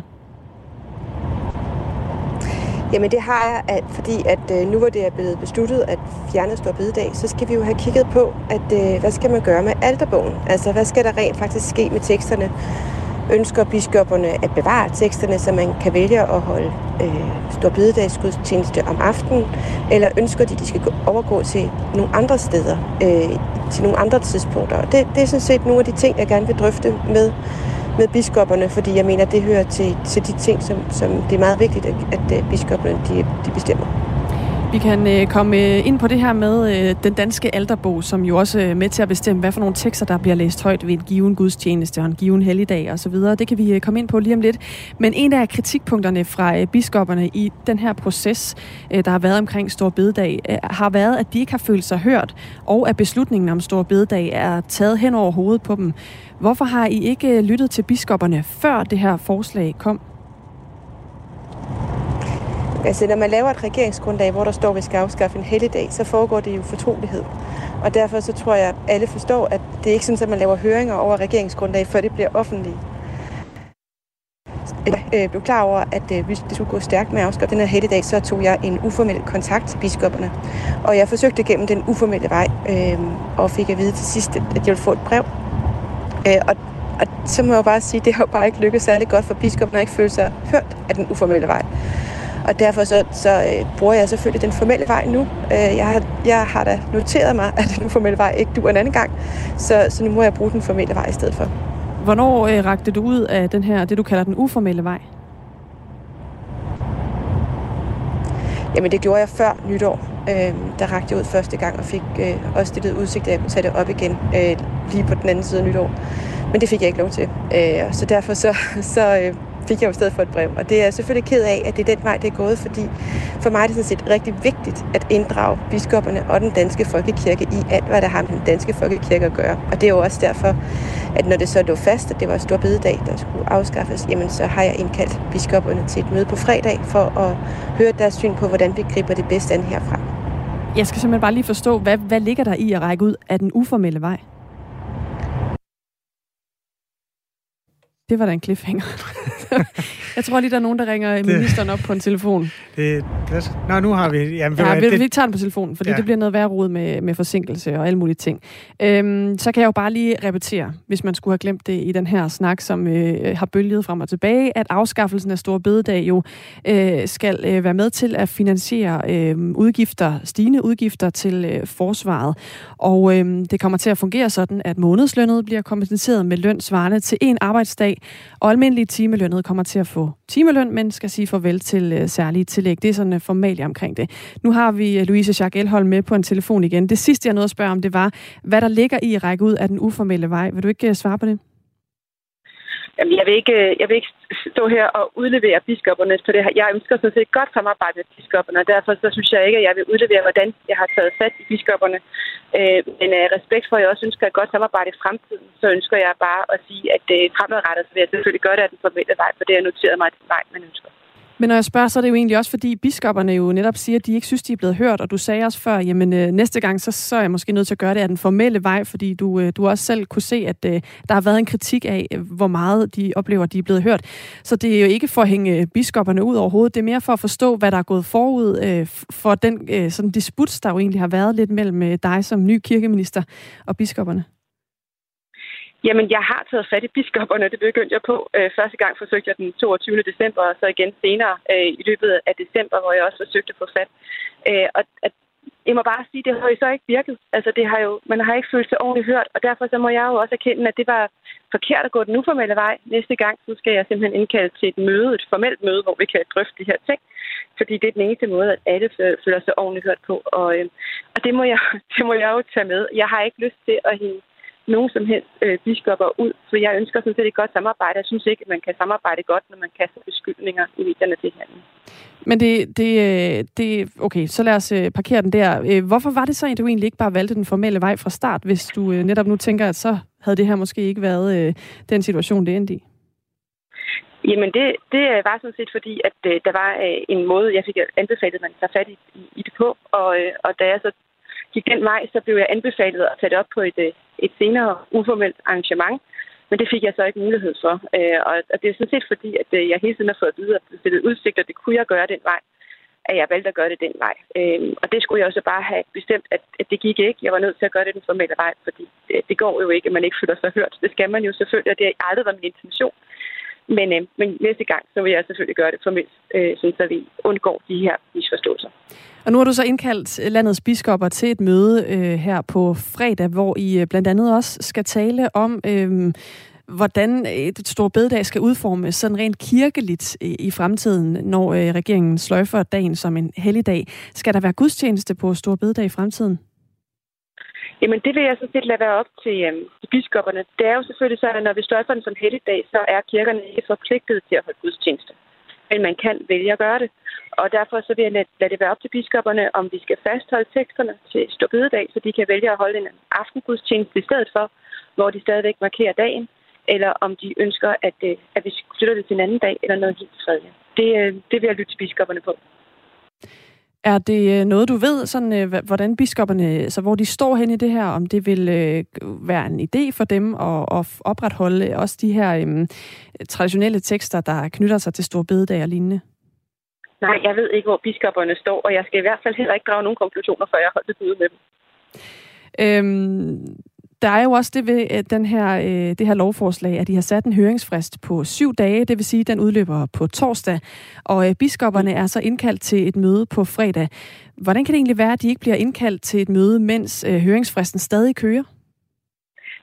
Jamen det har jeg, at, fordi at øh, nu hvor det er blevet besluttet at fjerne stor bededag, så skal vi jo have kigget på, at øh, hvad skal man gøre med alterbogen? Altså hvad skal der rent faktisk ske med teksterne? Ønsker biskopperne at bevare teksterne, så man kan vælge at holde øh, stor bededagsgudstjeneste om aftenen, eller ønsker de, at de skal overgå til nogle andre steder, øh, til nogle andre tidspunkter. Det, det er sådan set nogle af de ting, jeg gerne vil drøfte med, med biskopperne, fordi jeg mener, det hører til, til de ting, som, som det er meget vigtigt, at, at øh, biskopperne de, de bestemmer. Vi kan øh, komme øh, ind på det her med øh, den danske alterbog, som jo også øh, er med til at bestemme, hvad for nogle tekster, der bliver læst højt ved en given gudstjeneste og en given helligdag osv. Det kan vi øh, komme ind på lige om lidt. Men en af kritikpunkterne fra øh, biskopperne i den her proces, øh, der har været omkring Stor Bededag, øh, har været, at de ikke har følt sig hørt, og at beslutningen om Stor Bededag er taget hen over hovedet på dem. Hvorfor har I ikke øh, lyttet til biskopperne, før det her forslag kom? Altså, når man laver et regeringsgrundlag, hvor der står, at vi skal afskaffe en helligdag, så foregår det jo fortrolighed. Og derfor så tror jeg, at alle forstår, at det er ikke sådan, at man laver høringer over regeringsgrundlag, før det bliver offentligt. Jeg øh, blev klar over, at øh, hvis det skulle gå stærkt med at afskaffe den her helligdag, så tog jeg en uformel kontakt til biskopperne. Og jeg forsøgte gennem den uformelle vej, øh, og fik at vide til sidst, at jeg ville få et brev. Øh, og, og så må jeg bare sige, at det har bare ikke lykkedes særlig godt for biskopperne at ikke føle sig hørt af den uformelle vej. Og derfor så, så øh, bruger jeg selvfølgelig den formelle vej nu. Øh, jeg, har, jeg har da noteret mig, at den formelle vej ikke duer en anden gang. Så, så nu må jeg bruge den formelle vej i stedet for. Hvornår øh, rakte du ud af den her, det du kalder den uformelle vej? Jamen det gjorde jeg før nytår. Øh, der rakte jeg ud første gang og fik øh, også stillet udsigt, at jeg kunne tage det op igen øh, lige på den anden side af nytår. Men det fik jeg ikke lov til. Øh, så derfor så, så øh, fik jeg jo stedet for et brev. Og det er jeg selvfølgelig ked af, at det er den vej, det er gået, fordi for mig er det sådan set rigtig vigtigt at inddrage biskopperne og den danske folkekirke i alt, hvad der har med den danske folkekirke at gøre. Og det er jo også derfor, at når det så lå fast, at det var en stor bededag, der skulle afskaffes, jamen så har jeg indkaldt biskopperne til et møde på fredag for at høre deres syn på, hvordan vi griber det bedste an herfra. Jeg skal simpelthen bare lige forstå, hvad, hvad ligger der i at række ud af den uformelle vej? Det var da en cliffhanger. jeg tror lige, der er nogen, der ringer det, ministeren op på en telefon. Det, det, nå, nu har vi... Jamen, ja, vi, det, vi tager den på telefonen, fordi ja. det bliver noget værre rod med, med forsinkelse og alle mulige ting. Øhm, så kan jeg jo bare lige repetere, hvis man skulle have glemt det i den her snak, som øh, har bølget frem og tilbage, at afskaffelsen af Store Bededag jo øh, skal øh, være med til at finansiere øh, udgifter, stigende udgifter til øh, forsvaret. Og øh, det kommer til at fungere sådan, at månedslønnet bliver kompenseret med løn svarende til en arbejdsdag, og almindelige timelønnet kommer til at få timeløn, men skal sige farvel til øh, særlige tillæg. Det er sådan øh, formelt omkring det. Nu har vi øh, Louise Jacques Elholm med på en telefon igen. Det sidste, jeg nåede at spørge om, det var, hvad der ligger i at række ud af den uformelle vej. Vil du ikke svare på det? Jamen, jeg vil, ikke, øh, jeg vil ikke stå her og udlevere biskopperne for det her. Jeg ønsker sådan set godt samarbejde med biskopperne, og derfor så synes jeg ikke, at jeg vil udlevere, hvordan jeg har taget fat i biskopperne. Øh, men af respekt for, at jeg også ønsker et godt samarbejde i fremtiden, så ønsker jeg bare at sige, at øh, fremadrettet så vil jeg selvfølgelig gøre det af den formelle vej, for det er noteret mig den vej, man ønsker. Men når jeg spørger, så er det jo egentlig også, fordi biskopperne jo netop siger, at de ikke synes, de er blevet hørt, og du sagde også før, jamen øh, næste gang, så, så er jeg måske nødt til at gøre det af den formelle vej, fordi du, øh, du også selv kunne se, at øh, der har været en kritik af, øh, hvor meget de oplever, at de er blevet hørt. Så det er jo ikke for at hænge øh, biskopperne ud overhovedet, det er mere for at forstå, hvad der er gået forud øh, for den øh, sådan disput, der jo egentlig har været lidt mellem øh, dig som ny kirkeminister og biskopperne. Jamen, jeg har taget fat i biskopperne, det begyndte jeg på. Øh, første gang forsøgte jeg den 22. december, og så igen senere øh, i løbet af december, hvor jeg også forsøgte at få fat. Øh, og at, jeg må bare sige, det har jo så ikke virket. Altså, det har jo, man har ikke følt sig ordentligt hørt, og derfor så må jeg jo også erkende, at det var forkert at gå den uformelle vej. Næste gang, så skal jeg simpelthen indkalde til et møde, et formelt møde, hvor vi kan drøfte de her ting. Fordi det er den eneste måde, at alle føler sig ordentligt hørt på. Og, øh, og det, må jeg, det må jeg jo tage med. Jeg har ikke lyst til at hænge nogen som helst øh, biskopper ud, for jeg ønsker sådan set et godt samarbejde. Jeg synes ikke, at man kan samarbejde godt, når man kaster beskyldninger i medierne til hinanden. Men det, det, øh, det, okay, så lad os øh, parkere den der. Øh, hvorfor var det så, at du egentlig ikke bare valgte den formelle vej fra start, hvis du netop nu tænker, at så havde det her måske ikke været den situation, det endte i? Jamen, det, det var sådan set fordi, at der var en måde, jeg fik anbefalet, at man tager fat i, i det på. Og, og da jeg så gik den vej, så blev jeg anbefalet at tage det op på et, øh, et senere uformelt arrangement. Men det fik jeg så ikke mulighed for. Øh, og det er sådan set fordi, at øh, jeg hele tiden har fået at vide, at det udsigt, og det kunne jeg gøre den vej, at jeg valgte at gøre det den vej. Øh, og det skulle jeg også bare have bestemt, at, at det gik ikke. Jeg var nødt til at gøre det den formelle vej, fordi det, det går jo ikke, at man ikke føler sig hørt. Det skal man jo selvfølgelig, og det har aldrig været min intention. Men, øh, men næste gang, så vil jeg selvfølgelig gøre det formelt, øh, så vi undgår de her misforståelser. Og nu har du så indkaldt landets biskopper til et møde øh, her på fredag, hvor I øh, blandt andet også skal tale om, øh, hvordan et stort bededag skal udformes sådan rent kirkeligt øh, i fremtiden, når øh, regeringen sløjfer dagen som en helligdag. Skal der være gudstjeneste på stor bededag i fremtiden? Jamen, det vil jeg så set lade være op til, øhm, til biskopperne. Det er jo selvfølgelig sådan, at når vi står for en som helligdag, så er kirkerne ikke forpligtet til at holde gudstjeneste. Men man kan vælge at gøre det. Og derfor så vil jeg lade, lade det være op til biskopperne, om vi skal fastholde teksterne til Storbededag, så de kan vælge at holde en aftengudstjeneste i stedet for, hvor de stadigvæk markerer dagen, eller om de ønsker, at, øh, at vi flytter det til en anden dag, eller noget helt tredje. Det, øh, det vil jeg lytte til biskopperne på. Er det øh, noget, du ved, sådan, øh, hvordan biskopperne, så hvor de står hen i det her, om det vil øh, være en idé for dem at, at opretholde også de her øh, traditionelle tekster, der knytter sig til store bededag og lignende? Nej, jeg ved ikke, hvor biskopperne står, og jeg skal i hvert fald heller ikke drage nogen konklusioner, før jeg har holdt det med dem. Øhm, der er jo også det ved øh, den her, øh, det her lovforslag, at de har sat en høringsfrist på syv dage, det vil sige, at den udløber på torsdag, og øh, biskopperne er så indkaldt til et møde på fredag. Hvordan kan det egentlig være, at de ikke bliver indkaldt til et møde, mens øh, høringsfristen stadig kører?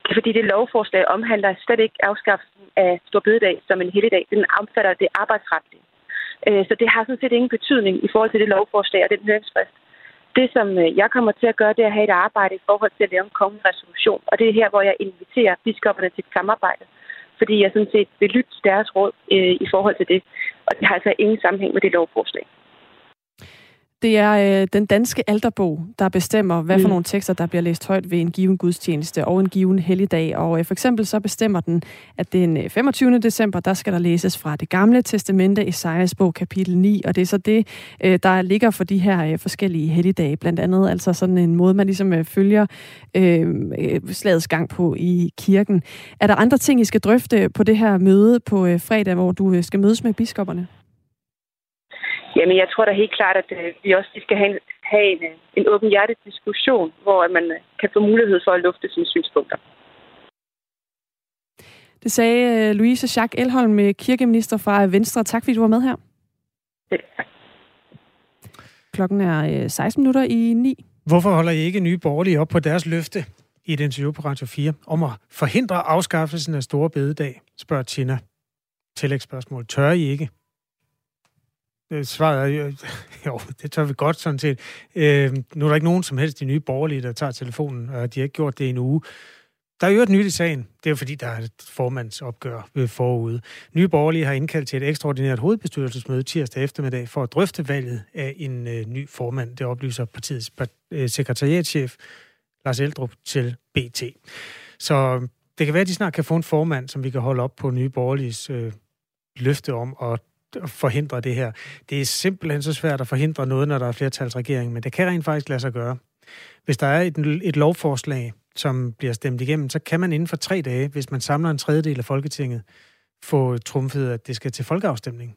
Det er fordi, det lovforslag omhandler slet ikke afskaffelsen af Storbededag som en helligdag. Den omfatter det arbejdsretlige. Øh, så det har sådan set ingen betydning i forhold til det lovforslag og den høringsfrist. Det, som øh, jeg kommer til at gøre, det er at have et arbejde i forhold til at lave en kommende resolution. Og det er her, hvor jeg inviterer biskopperne til et samarbejde. Fordi jeg sådan set vil lytte til deres råd øh, i forhold til det. Og det har altså ingen sammenhæng med det lovforslag. Det er øh, den danske alterbog, der bestemmer, hvad for mm. nogle tekster, der bliver læst højt ved en given gudstjeneste og en given helligdag. Og øh, for eksempel så bestemmer den, at den 25. Øh, december, der skal der læses fra det gamle testamente, Esajas bog, kapitel 9. Og det er så det, øh, der ligger for de her øh, forskellige helligdage. Blandt andet altså sådan en måde, man ligesom øh, følger øh, øh, slagets gang på i kirken. Er der andre ting, I skal drøfte på det her møde på øh, fredag, hvor du øh, skal mødes med biskopperne? Jamen, jeg tror da helt klart, at øh, vi også skal have en, have en, øh, en åben hjertet diskussion, hvor man øh, kan få mulighed for at lufte sine synspunkter. Det sagde Louise Jacques Elholm, kirkeminister fra Venstre. Tak fordi du var med her. tak. Klokken er 16 minutter i 9. Hvorfor holder I ikke nye borgerlige op på deres løfte i et interview på Radio 4 om at forhindre afskaffelsen af store bededag, spørger Tina. Tillægsspørgsmål. Tør I ikke? Øh, svaret er, jo, det tør vi godt sådan set. Øh, nu er der ikke nogen som helst de nye borgerlige, der tager telefonen, og de har ikke gjort det i en uge. Der er jo et nyt i sagen. Det er jo fordi, der er et formandsopgør ved forude. Nye borgerlige har indkaldt til et ekstraordinært hovedbestyrelsesmøde tirsdag eftermiddag for at drøfte valget af en øh, ny formand. Det oplyser partiets øh, sekretariatchef Lars Eldrup til BT. Så øh, det kan være, at de snart kan få en formand, som vi kan holde op på nye borgerliges øh, løfte om at forhindre det her. Det er simpelthen så svært at forhindre noget, når der er flertalsregering, men det kan rent faktisk lade sig gøre. Hvis der er et, et lovforslag, som bliver stemt igennem, så kan man inden for tre dage, hvis man samler en tredjedel af Folketinget, få trumfet, at det skal til folkeafstemning.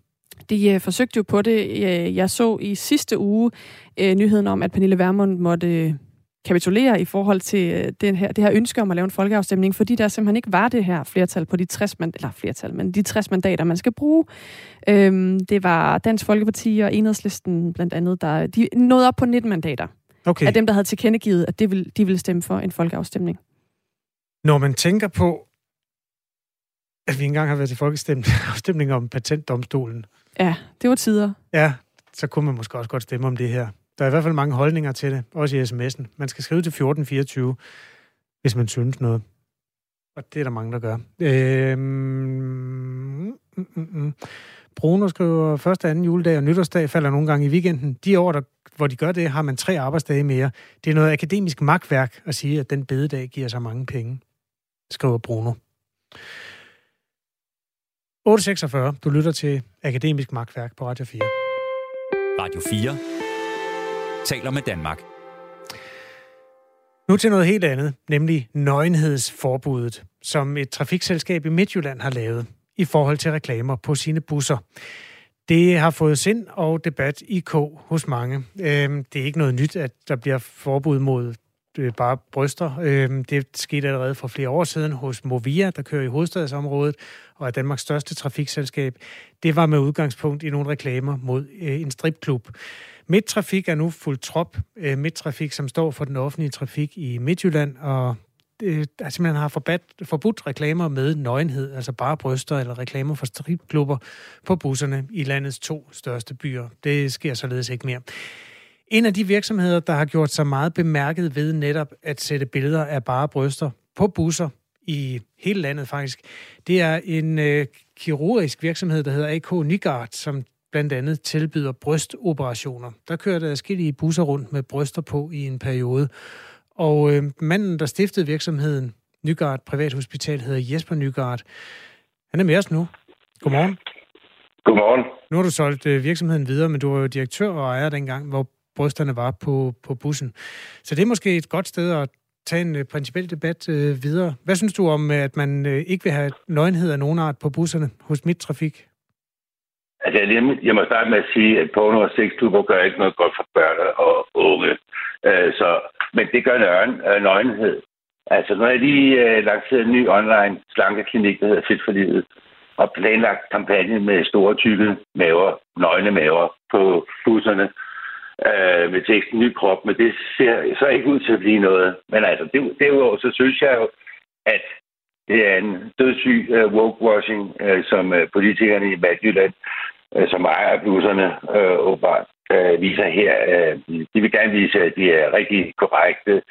De øh, forsøgte jo på det. Øh, jeg så i sidste uge øh, nyheden om, at Pernille Vermund måtte øh, kapitulere i forhold til øh, den her, det her ønske om at lave en folkeafstemning, fordi der simpelthen ikke var det her flertal på de 60 mandater, eller flertal, men de 60 mandater, man skal bruge. Øhm, det var Dansk Folkeparti og Enhedslisten blandt andet, der de nåede op på 19 mandater. Okay. Af dem, der havde tilkendegivet, at det ville, de ville stemme for en folkeafstemning. Når man tænker på, at vi engang har været til folkeafstemning om patentdomstolen. Ja, det var tider. Ja, så kunne man måske også godt stemme om det her. Der er i hvert fald mange holdninger til det, også i sms'en. Man skal skrive til 1424, hvis man synes noget. Og det er der mange, der gør. Øhm, mm, mm, mm, mm. Bruno skriver, første, anden juledag og nytårsdag falder nogle gange i weekenden. De år, der, hvor de gør det, har man tre arbejdsdage mere. Det er noget akademisk magtværk at sige, at den bededag giver så mange penge, skriver Bruno. 846. Du lytter til Akademisk Magtværk på Radio 4. Radio 4 taler med Danmark. Nu til noget helt andet, nemlig nøgenhedsforbuddet, som et trafikselskab i Midtjylland har lavet i forhold til reklamer på sine busser. Det har fået sind og debat i K hos mange. Øhm, det er ikke noget nyt, at der bliver forbud mod øh, bare bryster. Øhm, det skete allerede for flere år siden hos Movia, der kører i hovedstadsområdet og er Danmarks største trafikselskab. Det var med udgangspunkt i nogle reklamer mod øh, en stripklub. Midttrafik er nu fuldt trop. Øh, Midttrafik, som står for den offentlige trafik i Midtjylland, og der simpelthen har forbudt, forbudt reklamer med nøgenhed, altså bare bryster eller reklamer for stripklubber på busserne i landets to største byer. Det sker således ikke mere. En af de virksomheder, der har gjort sig meget bemærket ved netop at sætte billeder af bare bryster på busser i hele landet faktisk, det er en øh, kirurgisk virksomhed, der hedder AK Nygaard, som blandt andet tilbyder brystoperationer. Der kører der forskellige busser rundt med bryster på i en periode. Og øh, manden, der stiftede virksomheden Nygaard Privathospital, hedder Jesper Nygaard. Han er med os nu. Godmorgen. Godmorgen. Nu har du solgt øh, virksomheden videre, men du var jo direktør og ejer dengang, hvor brysterne var på, på bussen. Så det er måske et godt sted at tage en øh, principiel debat øh, videre. Hvad synes du om, at man øh, ikke vil have nøgenhed af nogen art på busserne hos Midtrafik? Altså, jeg, jeg må starte med at sige, at porno og sexklubber gør ikke noget godt for børn og unge. Øh, så, men det gør nøgen, øh, nøgenhed. Altså, når jeg lige øh, lanceret en ny online slankeklinik, der hedder Fit for Livet, og planlagt kampagne med store, tykke maver, nøgne maver på busserne, øh, med teksten ny krop, men det ser så ikke ud til at blive noget. Men altså, det, derudover så synes jeg jo, at det er en dødssyg uh, woke-washing, uh, som uh, politikerne i Midtjylland uh, som ejer busserne uh, åbenbart uh, viser her. Uh, de vil gerne vise, at de er rigtig korrekte,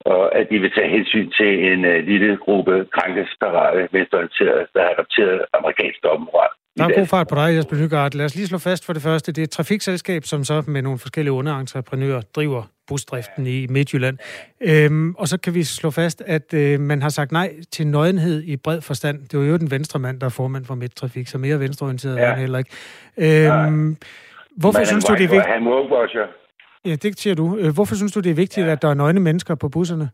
og at de vil tage hensyn til en uh, lille gruppe krænkesparate venstreorienterede, der har adopteret amerikansk dommemoral. Der er god fart på dig, Jesper Nygaard. Lad os lige slå fast for det første. Det er et trafikselskab, som så med nogle forskellige underentreprenører driver busdriften i Midtjylland. Øhm, og så kan vi slå fast, at øh, man har sagt nej til nøgenhed i bred forstand. Det var jo den venstre mand, der er formand for Midtrafik, så mere venstreorienteret ja. er han heller ikke. Øhm, hvorfor Men synes du, det er vigtigt? Han Ja, det siger du. Øh, hvorfor synes du, det er vigtigt, ja. at der er nøgne mennesker på busserne?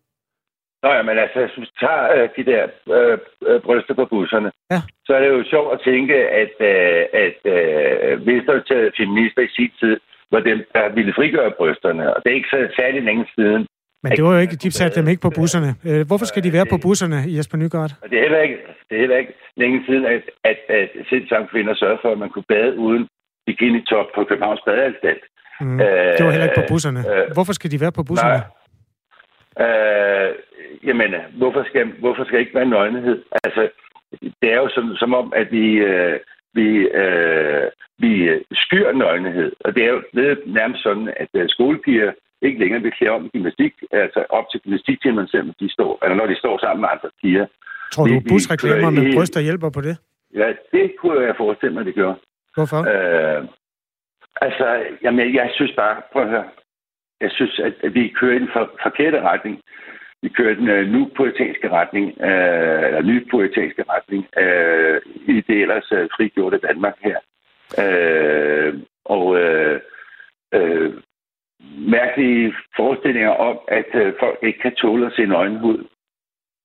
Nå ja, men altså, hvis du tager øh, de der øh, øh, bryster på busserne, ja. så er det jo sjovt at tænke, at, øh, at øh, venstreorienterede feminister i sin tid var dem, der ville frigøre brysterne. Og det er ikke så særlig længe siden. Men det var jo ikke, de satte dem ikke på busserne. Øh, hvorfor skal de være på busserne, Jesper Nygaard? Og det er heller ikke, det er heller ikke længe siden, at, at, at sindssyge kvinder sørgede for, at man kunne bade uden bikini-top på Københavns Badeanstalt. Mm. Øh, det var heller ikke på busserne. Øh, hvorfor skal de være på busserne? Nej. Øh, jamen, hvorfor skal, hvorfor skal ikke være nøgenhed? Altså, det er jo som, som om, at vi, øh, vi, øh, vi skyr nøgenhed. Og det er jo det er nærmest sådan, at øh, skolepiger ikke længere vil klæde om gymnastik, altså op til gymnastiktimerne, selvom de står, eller når de står sammen med andre piger. Tror du, busreklamer med bryster hjælper på det? Ja, det kunne jeg forestille mig, det gør. Hvorfor? Øh, altså, jamen, jeg synes bare, prøv at høre, jeg synes, at, at vi kører i den for, forkerte retning. Vi kører den uh, nu poetanske retning, uh, eller ny poetanske retning, uh, i det ellers uh, frigjorte Danmark her. Øh, og øh, øh, mærkelige forestillinger om, at øh, folk ikke kan tåle at se nøgenhud.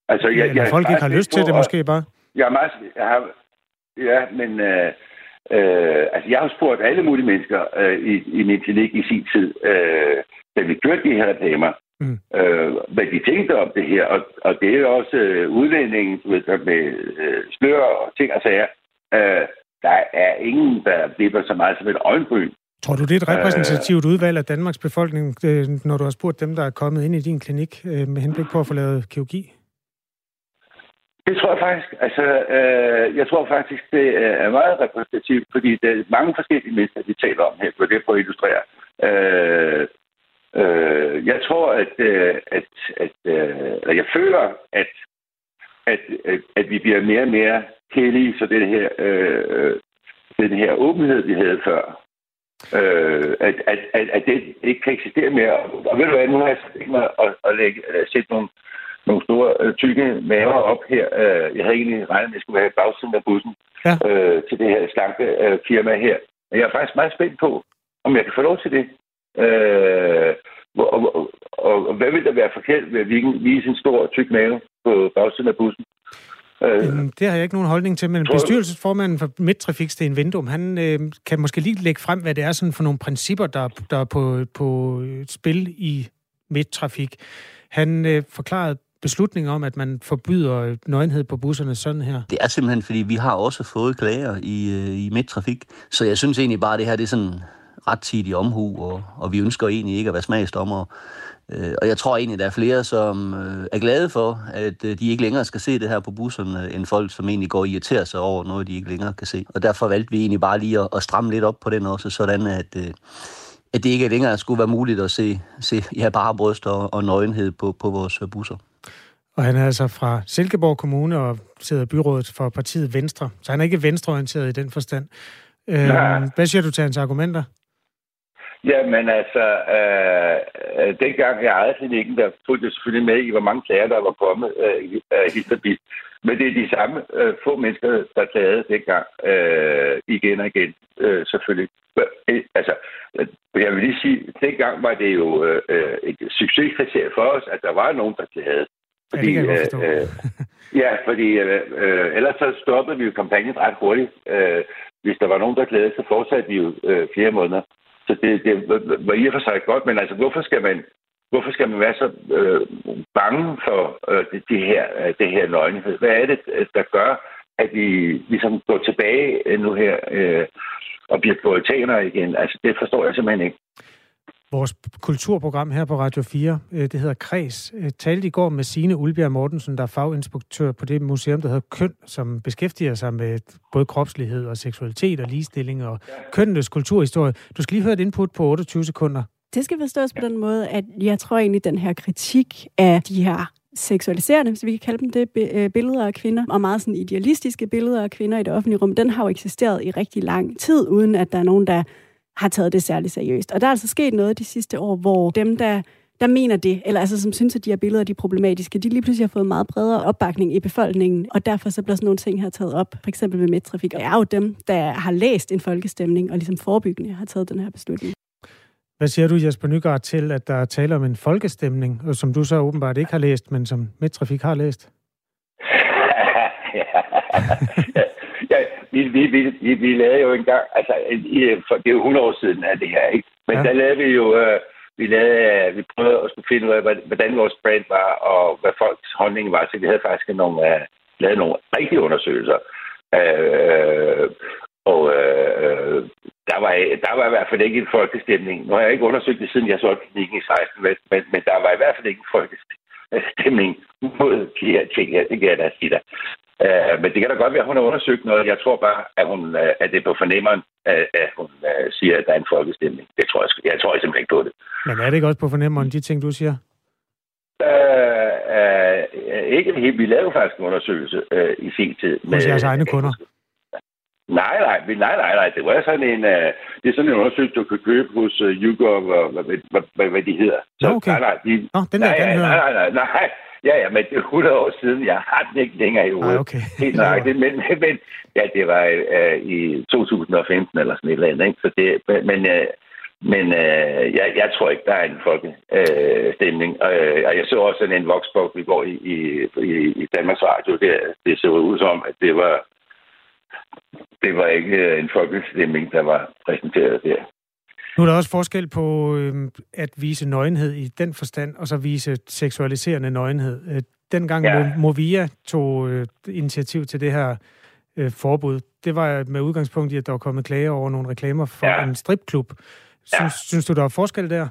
Altså, jeg, jeg, folk ikke har lyst til det, måske bare? Jeg, er meget, jeg har, ja, men øh, øh, altså, jeg har spurgt alle mulige mennesker øh, i, i min klinik i sin tid, øh, da vi kørte de her reklamer, mm. øh, hvad de tænkte om det her. Og, og det er jo også øh, udlændingen med øh, slør og ting og sager. Øh, der er ingen, der bliver så meget som et øjenbryn. Tror du, det er et repræsentativt udvalg af Danmarks befolkning, øh, når du har spurgt dem, der er kommet ind i din klinik øh, med henblik på at få lavet kirurgi? Det tror jeg faktisk. Altså, øh, jeg tror faktisk, det øh, er meget repræsentativt, fordi det er mange forskellige mennesker, vi taler om her, for det prøver at illustrere. Øh, øh, jeg tror, at, øh, at, at øh, jeg føler, at, at, at, at vi bliver mere og mere heldige, så det her, øh, den her åbenhed, vi havde før, øh, at, at, at, at det ikke kan eksistere mere. Og, og ved du hvad, nu har jeg tænkt mig at, at, lægge, at sætte nogle, nogle store, øh, tykke maver op her. Øh, jeg havde egentlig regnet, at jeg skulle have bagsiden af bussen ja. øh, til det her slanke øh, firma her. Men jeg er faktisk meget spændt på, om jeg kan få lov til det. Øh, og, og, og, og hvad vil der være forkert ved at vise en stor, tyk mave på bagsiden af bussen? Øh, det har jeg ikke nogen holdning til, men bestyrelsesformanden for Midtrafik, Sten Vindum, han øh, kan måske lige lægge frem, hvad det er sådan for nogle principper, der, der er på, på spil i Midtrafik. Han øh, forklarede beslutning om, at man forbyder nøgenhed på busserne sådan her? Det er simpelthen, fordi vi har også fået klager i, øh, i midttrafik, så jeg synes egentlig bare, at det her det er sådan rettidig omhu, og, og vi ønsker egentlig ikke at være smagsdommere. Øh, og jeg tror egentlig, der er flere, som øh, er glade for, at øh, de ikke længere skal se det her på busserne, end folk, som egentlig går og irriterer sig over noget, de ikke længere kan se. Og derfor valgte vi egentlig bare lige at, at stramme lidt op på den også, sådan at, øh, at det ikke længere skulle være muligt at se, se ja, bare bryst og, og nøgenhed på, på vores busser. Og han er altså fra Silkeborg Kommune og sidder i byrådet for partiet Venstre. Så han er ikke venstreorienteret i den forstand. Ja. Hvad siger du til hans argumenter? Jamen altså, øh, øh, dengang jeg ejede klinikken, der fulgte jeg selvfølgelig med i, hvor mange klager, der var kommet øh, af histerbit. Men det er de samme øh, få mennesker, der klagede dengang øh, igen og igen, øh, selvfølgelig. Øh, altså, øh, jeg vil lige sige, dengang var det jo øh, øh et succeskriterie for os, at der var nogen, der klagede. Fordi, ja, det kan jeg øh, ja, fordi øh, øh, ellers så stoppede vi jo kampagnen ret hurtigt. Øh, hvis der var nogen, der klagede, så fortsatte vi jo øh, flere måneder. Så det, det var i og for sig godt, men altså, hvorfor skal man, hvorfor skal man være så øh, bange for øh, det, det, her, øh, det her nøgenhed? Hvad er det, der gør, at vi ligesom går tilbage nu her øh, og bliver puritaner igen? Altså, det forstår jeg simpelthen ikke. Vores kulturprogram her på Radio 4, øh, det hedder Kreds, øh, talte i går med Signe Ulbjerg Mortensen, der er faginspektør på det museum, der hedder Køn, som beskæftiger sig med både kropslighed og seksualitet og ligestilling og kønnenes kulturhistorie. Du skal lige høre et input på 28 sekunder. Det skal forstås på den måde, at jeg tror egentlig, den her kritik af de her seksualiserende, hvis vi kan kalde dem det, øh, billeder af kvinder, og meget sådan idealistiske billeder af kvinder i det offentlige rum, den har jo eksisteret i rigtig lang tid, uden at der er nogen, der har taget det særligt seriøst. Og der er altså sket noget de sidste år, hvor dem, der der mener det, eller altså som synes, at de her billeder de er problematiske, de lige pludselig har fået meget bredere opbakning i befolkningen, og derfor så bliver sådan nogle ting her taget op, for eksempel med midtrafik. Og det er jo dem, der har læst en folkestemning, og ligesom forebyggende har taget den her beslutning. Hvad siger du, Jesper Nygaard, til, at der er tale om en folkestemning, som du så åbenbart ikke har læst, men som Midtrafik har læst? ja, vi, vi, vi, vi, vi lavede jo engang, altså for, det er jo 100 år siden af det her, ikke? Men ja. der lavede vi jo, øh, vi, lavede, vi prøvede at skulle finde ud af, hvordan vores brand var, og hvad folks holdning var. Så vi havde faktisk nogle, uh, lavet nogle rigtige undersøgelser. Uh, og uh, der, var, der var i hvert fald ikke en folkestemning. Nu har jeg ikke undersøgt det, siden jeg så klinikken i 16, men, men, men der var i hvert fald ikke en folkestemning mod de her ting her. Det kan jeg da sige dig. Uh, men det kan da godt være, at hun har undersøgt noget. Jeg tror bare, at, hun, uh, at det er på fornemmeren, at, at hun uh, siger, at der er en folkestemning. Det tror jeg, jeg tror simpelthen ikke på det. Men er det ikke også på fornemmeren, de ting, du siger? Uh, uh, ikke helt. Vi lavede faktisk en undersøgelse uh, i sin tid. Hos jeres egne kunder? Nej, nej, nej, nej, nej. Det var sådan en, uh, det er sådan en undersøgelse, du kan købe hos uh, YouGov og hvad, hvad, hvad, hvad de hedder. Så, okay. Nej, nej, de, Nå, den der, nej, nej, nej, nej, nej, nej, Ja, ja, men det er 100 år siden. Jeg har den ikke længere i hovedet. Ah, okay. Helt nøjagtigt. Men, men, ja, det var øh, i 2015 eller sådan et eller andet. Ikke? Så det, men øh, men øh, jeg, jeg tror ikke, der er en folkestemning. Øh, og jeg så også sådan en voksbog i går i, i, i Danmarks Radio. Det, det så ud som, at det var, det var ikke en folkestemning, der var præsenteret der. Nu er der også forskel på øh, at vise nøgenhed i den forstand, og så vise seksualiserende nøgenhed. Øh, dengang ja. Movia tog øh, initiativ til det her øh, forbud, det var med udgangspunkt i, at der var kommet klager over nogle reklamer for ja. en stripklub. Synes, ja. synes du, der er forskel der?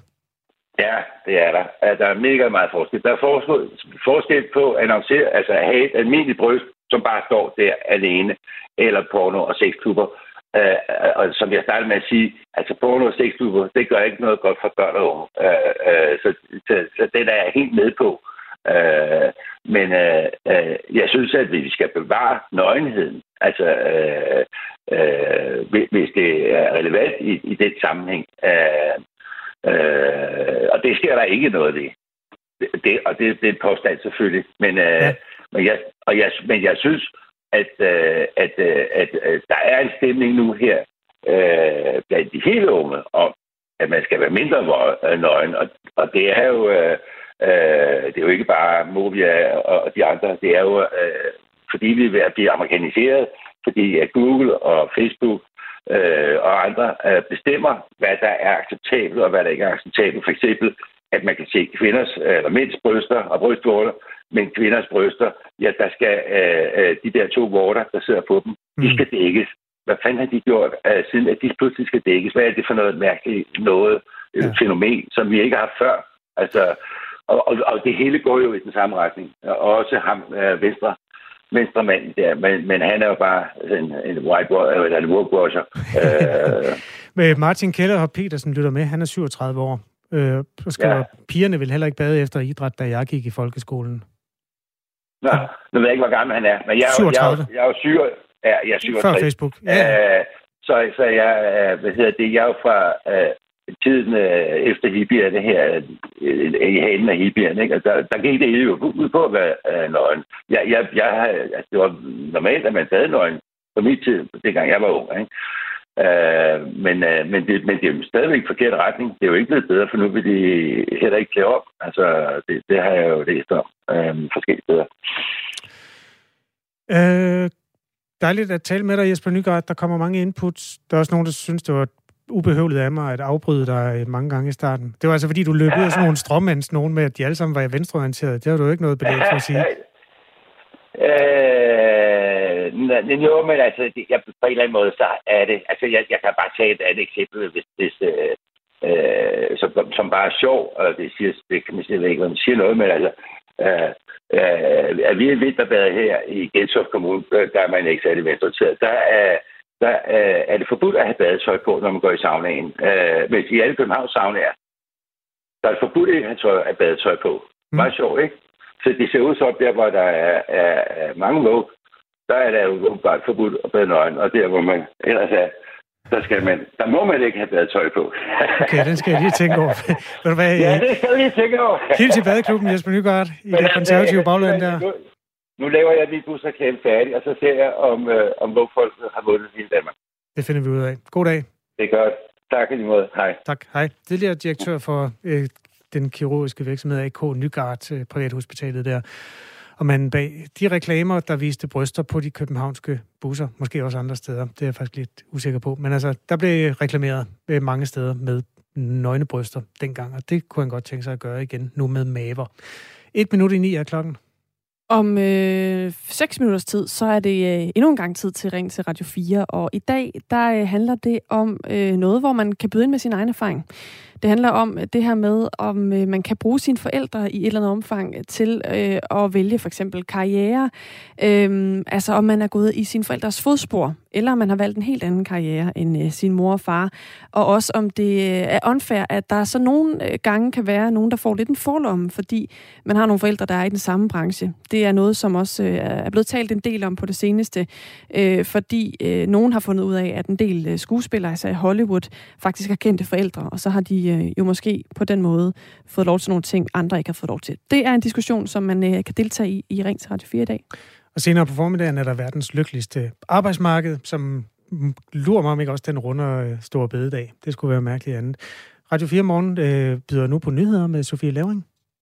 Ja, det er der. Der er mega meget forskel. Der er forskel, forskel på at annoncere, altså at have et almindeligt bryst, som bare står der alene, eller porno og sexklubber. Øh, øh, og som jeg startede med at sige, altså porno og sexklubber, det gør ikke noget godt for børn og unge. Øh, øh, så, så, så det er jeg helt med på. Øh, men øh, øh, jeg synes, at vi skal bevare nøgenheden. Altså, øh, øh, hvis det er relevant i, i den sammenhæng. Øh, øh, og det sker der ikke noget ved. Det, og det, det er en påstand selvfølgelig. Men, øh, ja men, jeg, og jeg, men jeg synes, at, øh, at, øh, at øh, der er en stemning nu her øh, blandt de hele unge om, at man skal være mindre øh, nøgen. Og, og det er jo... Uh, Øh, det er jo ikke bare Movia og de andre. Det er jo, øh, fordi vi er ved at blive amerikaniseret, fordi at Google og Facebook øh, og andre øh, bestemmer, hvad der er acceptabelt og hvad der ikke er acceptabelt. For eksempel, at man kan se kvinders eller mænds bryster og brystvorter, men kvinders bryster, ja, der skal øh, øh, de der to vorter, der sidder på dem, mm. de skal dækkes. Hvad fanden har de gjort, øh, siden at de pludselig skal dækkes? Hvad er det for noget mærkeligt noget, ja. fænomen, som vi ikke har haft før? Altså, og, og, og det hele går jo i den samme retning. Og også ham, øh, venstre, venstre mand der, men, men han er jo bare en, en whiteboard, eller en woke øh. Martin Keller og Petersen lytter med, han er 37 år. Øh, så skriver, ja. pigerne vil heller ikke bade efter idræt, da jeg gik i folkeskolen. Nå, nu ved jeg ikke, hvor gammel han er, men jeg, 37. jeg, jeg, jeg er jo syg, ja, jeg er 67. Før Facebook. Ja. Øh, så, så jeg, øh, hvad hedder det, jeg er jo fra øh, tiden øh, efter hippierne her, øh, i hanen af hippierne, ikke? Altså, der, der gik det jo ud på at være øh, nøgen. Jeg, jeg, jeg, altså, det var normalt, at man havde nøgen på min tid, dengang jeg var ung. Ikke? Øh, men, øh, men, det, men det er jo stadigvæk forkert retning. Det er jo ikke blevet bedre, for nu vil de heller ikke klæde op. Altså, det, det har jeg jo læst om øh, forskellige steder. Øh, dejligt at tale med dig, Jesper Nygaard. Der kommer mange inputs. Der er også nogen, der synes, det var ubehøvlet af mig at afbryde dig mange gange i starten. Det var altså, fordi du løb ud af sådan nogle stråmands nogen med, at de alle sammen var venstreorienterede. Det har du jo ikke noget belæg for at sige. Øh, jo, men altså, jeg, på en eller anden måde, så er det... Altså, jeg, jeg kan bare tage et andet eksempel, hvis, hvis øh, øh, som, som bare er sjov, og det, siger, det kan man sige, ikke, man siger noget, men altså, øh, øh, vi er vinterbadet her i Gentofte Kommune, der er man ikke særlig venstreorienteret. Der er der øh, er det forbudt at have badetøj på, når man går i saunaen. Øh, hvis i alle Københavns saunaer, der er det forbudt at have tøj, at badetøj på. Mm. Meget sjovt, ikke? Så det ser ud som der, hvor der er, er, er mange mål, der er der jo bare forbudt at bade nøgen, og der, hvor man ellers er, der, skal man, der må man ikke have badetøj på. okay, den skal jeg lige tænke over. Ved du hvad, ja, det skal jeg lige tænke over. Helt til badeklubben, Jesper Nygaard, i det konservative bagland der. Nu laver jeg lige busreklame færdig, og så ser jeg, om, øh, om folk har vundet hele Danmark. Det finder vi ud af. God dag. Det er godt. Tak i måde. Hej. Tak. Hej. Tidligere direktør for øh, den kirurgiske virksomhed AK Nygaard, øh, privathospitalet der. Og manden bag de reklamer, der viste bryster på de københavnske busser, måske også andre steder, det er jeg faktisk lidt usikker på. Men altså, der blev reklameret øh, mange steder med nøgne bryster dengang, og det kunne han godt tænke sig at gøre igen, nu med maver. Et minut i ni er klokken. Om øh, 6 minutters tid, så er det øh, endnu en gang tid til Ring til Radio 4, og i dag, der øh, handler det om øh, noget, hvor man kan byde ind med sin egen erfaring. Det handler om øh, det her med, om øh, man kan bruge sine forældre i et eller andet omfang øh, til øh, at vælge for eksempel karriere. Øh, altså om man er gået i sin forældres fodspor, eller om man har valgt en helt anden karriere end øh, sin mor og far. Og også om det øh, er unfair, at der så nogle gange kan være nogen, der får lidt en forlomme, fordi man har nogle forældre, der er i den samme branche. Det er noget, som også øh, er blevet talt en del om på det seneste, øh, fordi øh, nogen har fundet ud af, at en del skuespillere, altså i Hollywood, faktisk har kendte forældre, og så har de øh, jo måske på den måde fået lov til nogle ting, andre ikke har fået lov til. Det er en diskussion, som man øh, kan deltage i i Ring til Radio 4 i dag. Og senere på formiddagen er der verdens lykkeligste arbejdsmarked, som lurer mig om ikke også den runde øh, store bededag. Det skulle være mærkeligt andet. Radio 4 Morgen øh, byder nu på nyheder med Sofie Lavring.